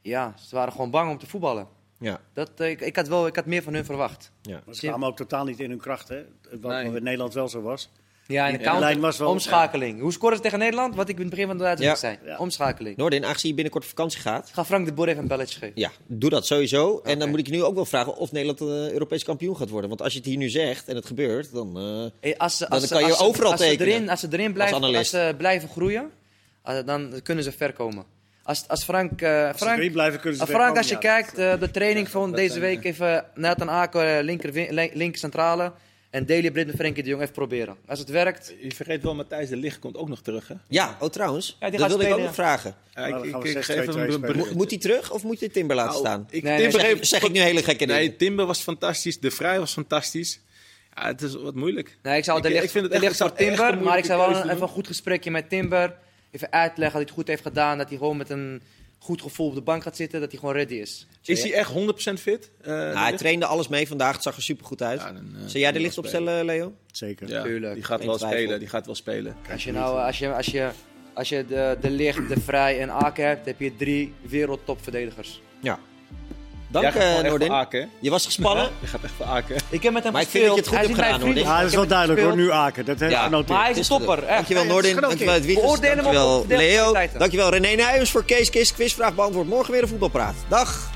Ja, ze waren gewoon bang om te voetballen. Ja. Dat, eh, ik, ik, had wel, ik had meer van hun verwacht. ja. Maar ze kwamen ook totaal niet in hun kracht, hè? Wat Nee. in Nederland wel zo was. Ja, en de de counter, lijn was wel- omschakeling. Hoe scoren ze tegen Nederland? Wat ik in het begin van de uitzending Ja. zei. Ja. Omschakeling. Noordin, aangezien je binnenkort op vakantie gaat. Ga Frank de Boer even een belletje geven. Ja, doe dat sowieso. En dan moet ik je nu ook wel vragen of Nederland uh, Europees kampioen gaat worden. Want als je het hier nu zegt en het gebeurt, dan... eh, Hey, Als ze, Dan als ze- kan je als ze- overal als ze. Erin, als ze erin blijven, als, analist. ze blijven groeien, eh, dan kunnen ze ver komen. Als, als Frank, eh, Frank, erin blijven, kunnen ze als Frank, je ja. kijkt, eh, de training van deze zijn, week even Nathan Aker, eh, linker, link- linker centrale. En Daily Blind met Frenkie de Jong even proberen. Als het werkt, Je vergeet wel, Matthijs de Ligt komt ook nog terug, hè? Ja, oh trouwens, Ja, die dat gaat wilde ik ook nog vragen. Ja, ik, dan gaan we ik, ik 6-2-2 geef hem een spelen. bericht. Mo- moet hij terug of moet je Timber laten Nou, staan? Ik, Nee, nee, Timber Zeg, heeft- zeg ik nu hele gekke dingen? Nee, Timber was fantastisch. De Vrij was fantastisch. Ja, het is wat moeilijk. nee, ik zou de licht, ik vind het de licht voor Timber, maar ik zou wel een, even een goed gesprekje met Timber. Even uitleggen dat hij het goed heeft gedaan. Dat hij gewoon met een goed gevoel op de bank gaat zitten. Dat hij gewoon ready is. Is hij echt 100% fit? Eh, Nou, hij trainde alles mee vandaag. Het zag er super goed uit. Ja, dan, eh, Zou jij de licht opstellen, Leo? Zeker. Ja, Tuurlijk. die gaat wel twijfel. spelen. Die gaat wel spelen. Als je nou, als je, als je, als je de, de Licht, de Vrij en Aken hebt, heb je drie wereldtopverdedigers. Ja. Dank, gaat eh, Noordin. Je was gespannen. *laughs* Je gaat echt voor Aken. Ik heb met hem Maar ik vind dat je het goed Hij hebt is gedaan. Noordin. Ja, dat is wel duidelijk hoor, nu Aken. Dat heeft Ja. genoteerd. Maar hij is een topper. echt. Dankjewel Noordin, dankjewel Edwiges, dankjewel de Leo, dankjewel René Nijhuis voor Kees Kist quizvraag beantwoord. Morgen weer een voetbalpraat. Dag!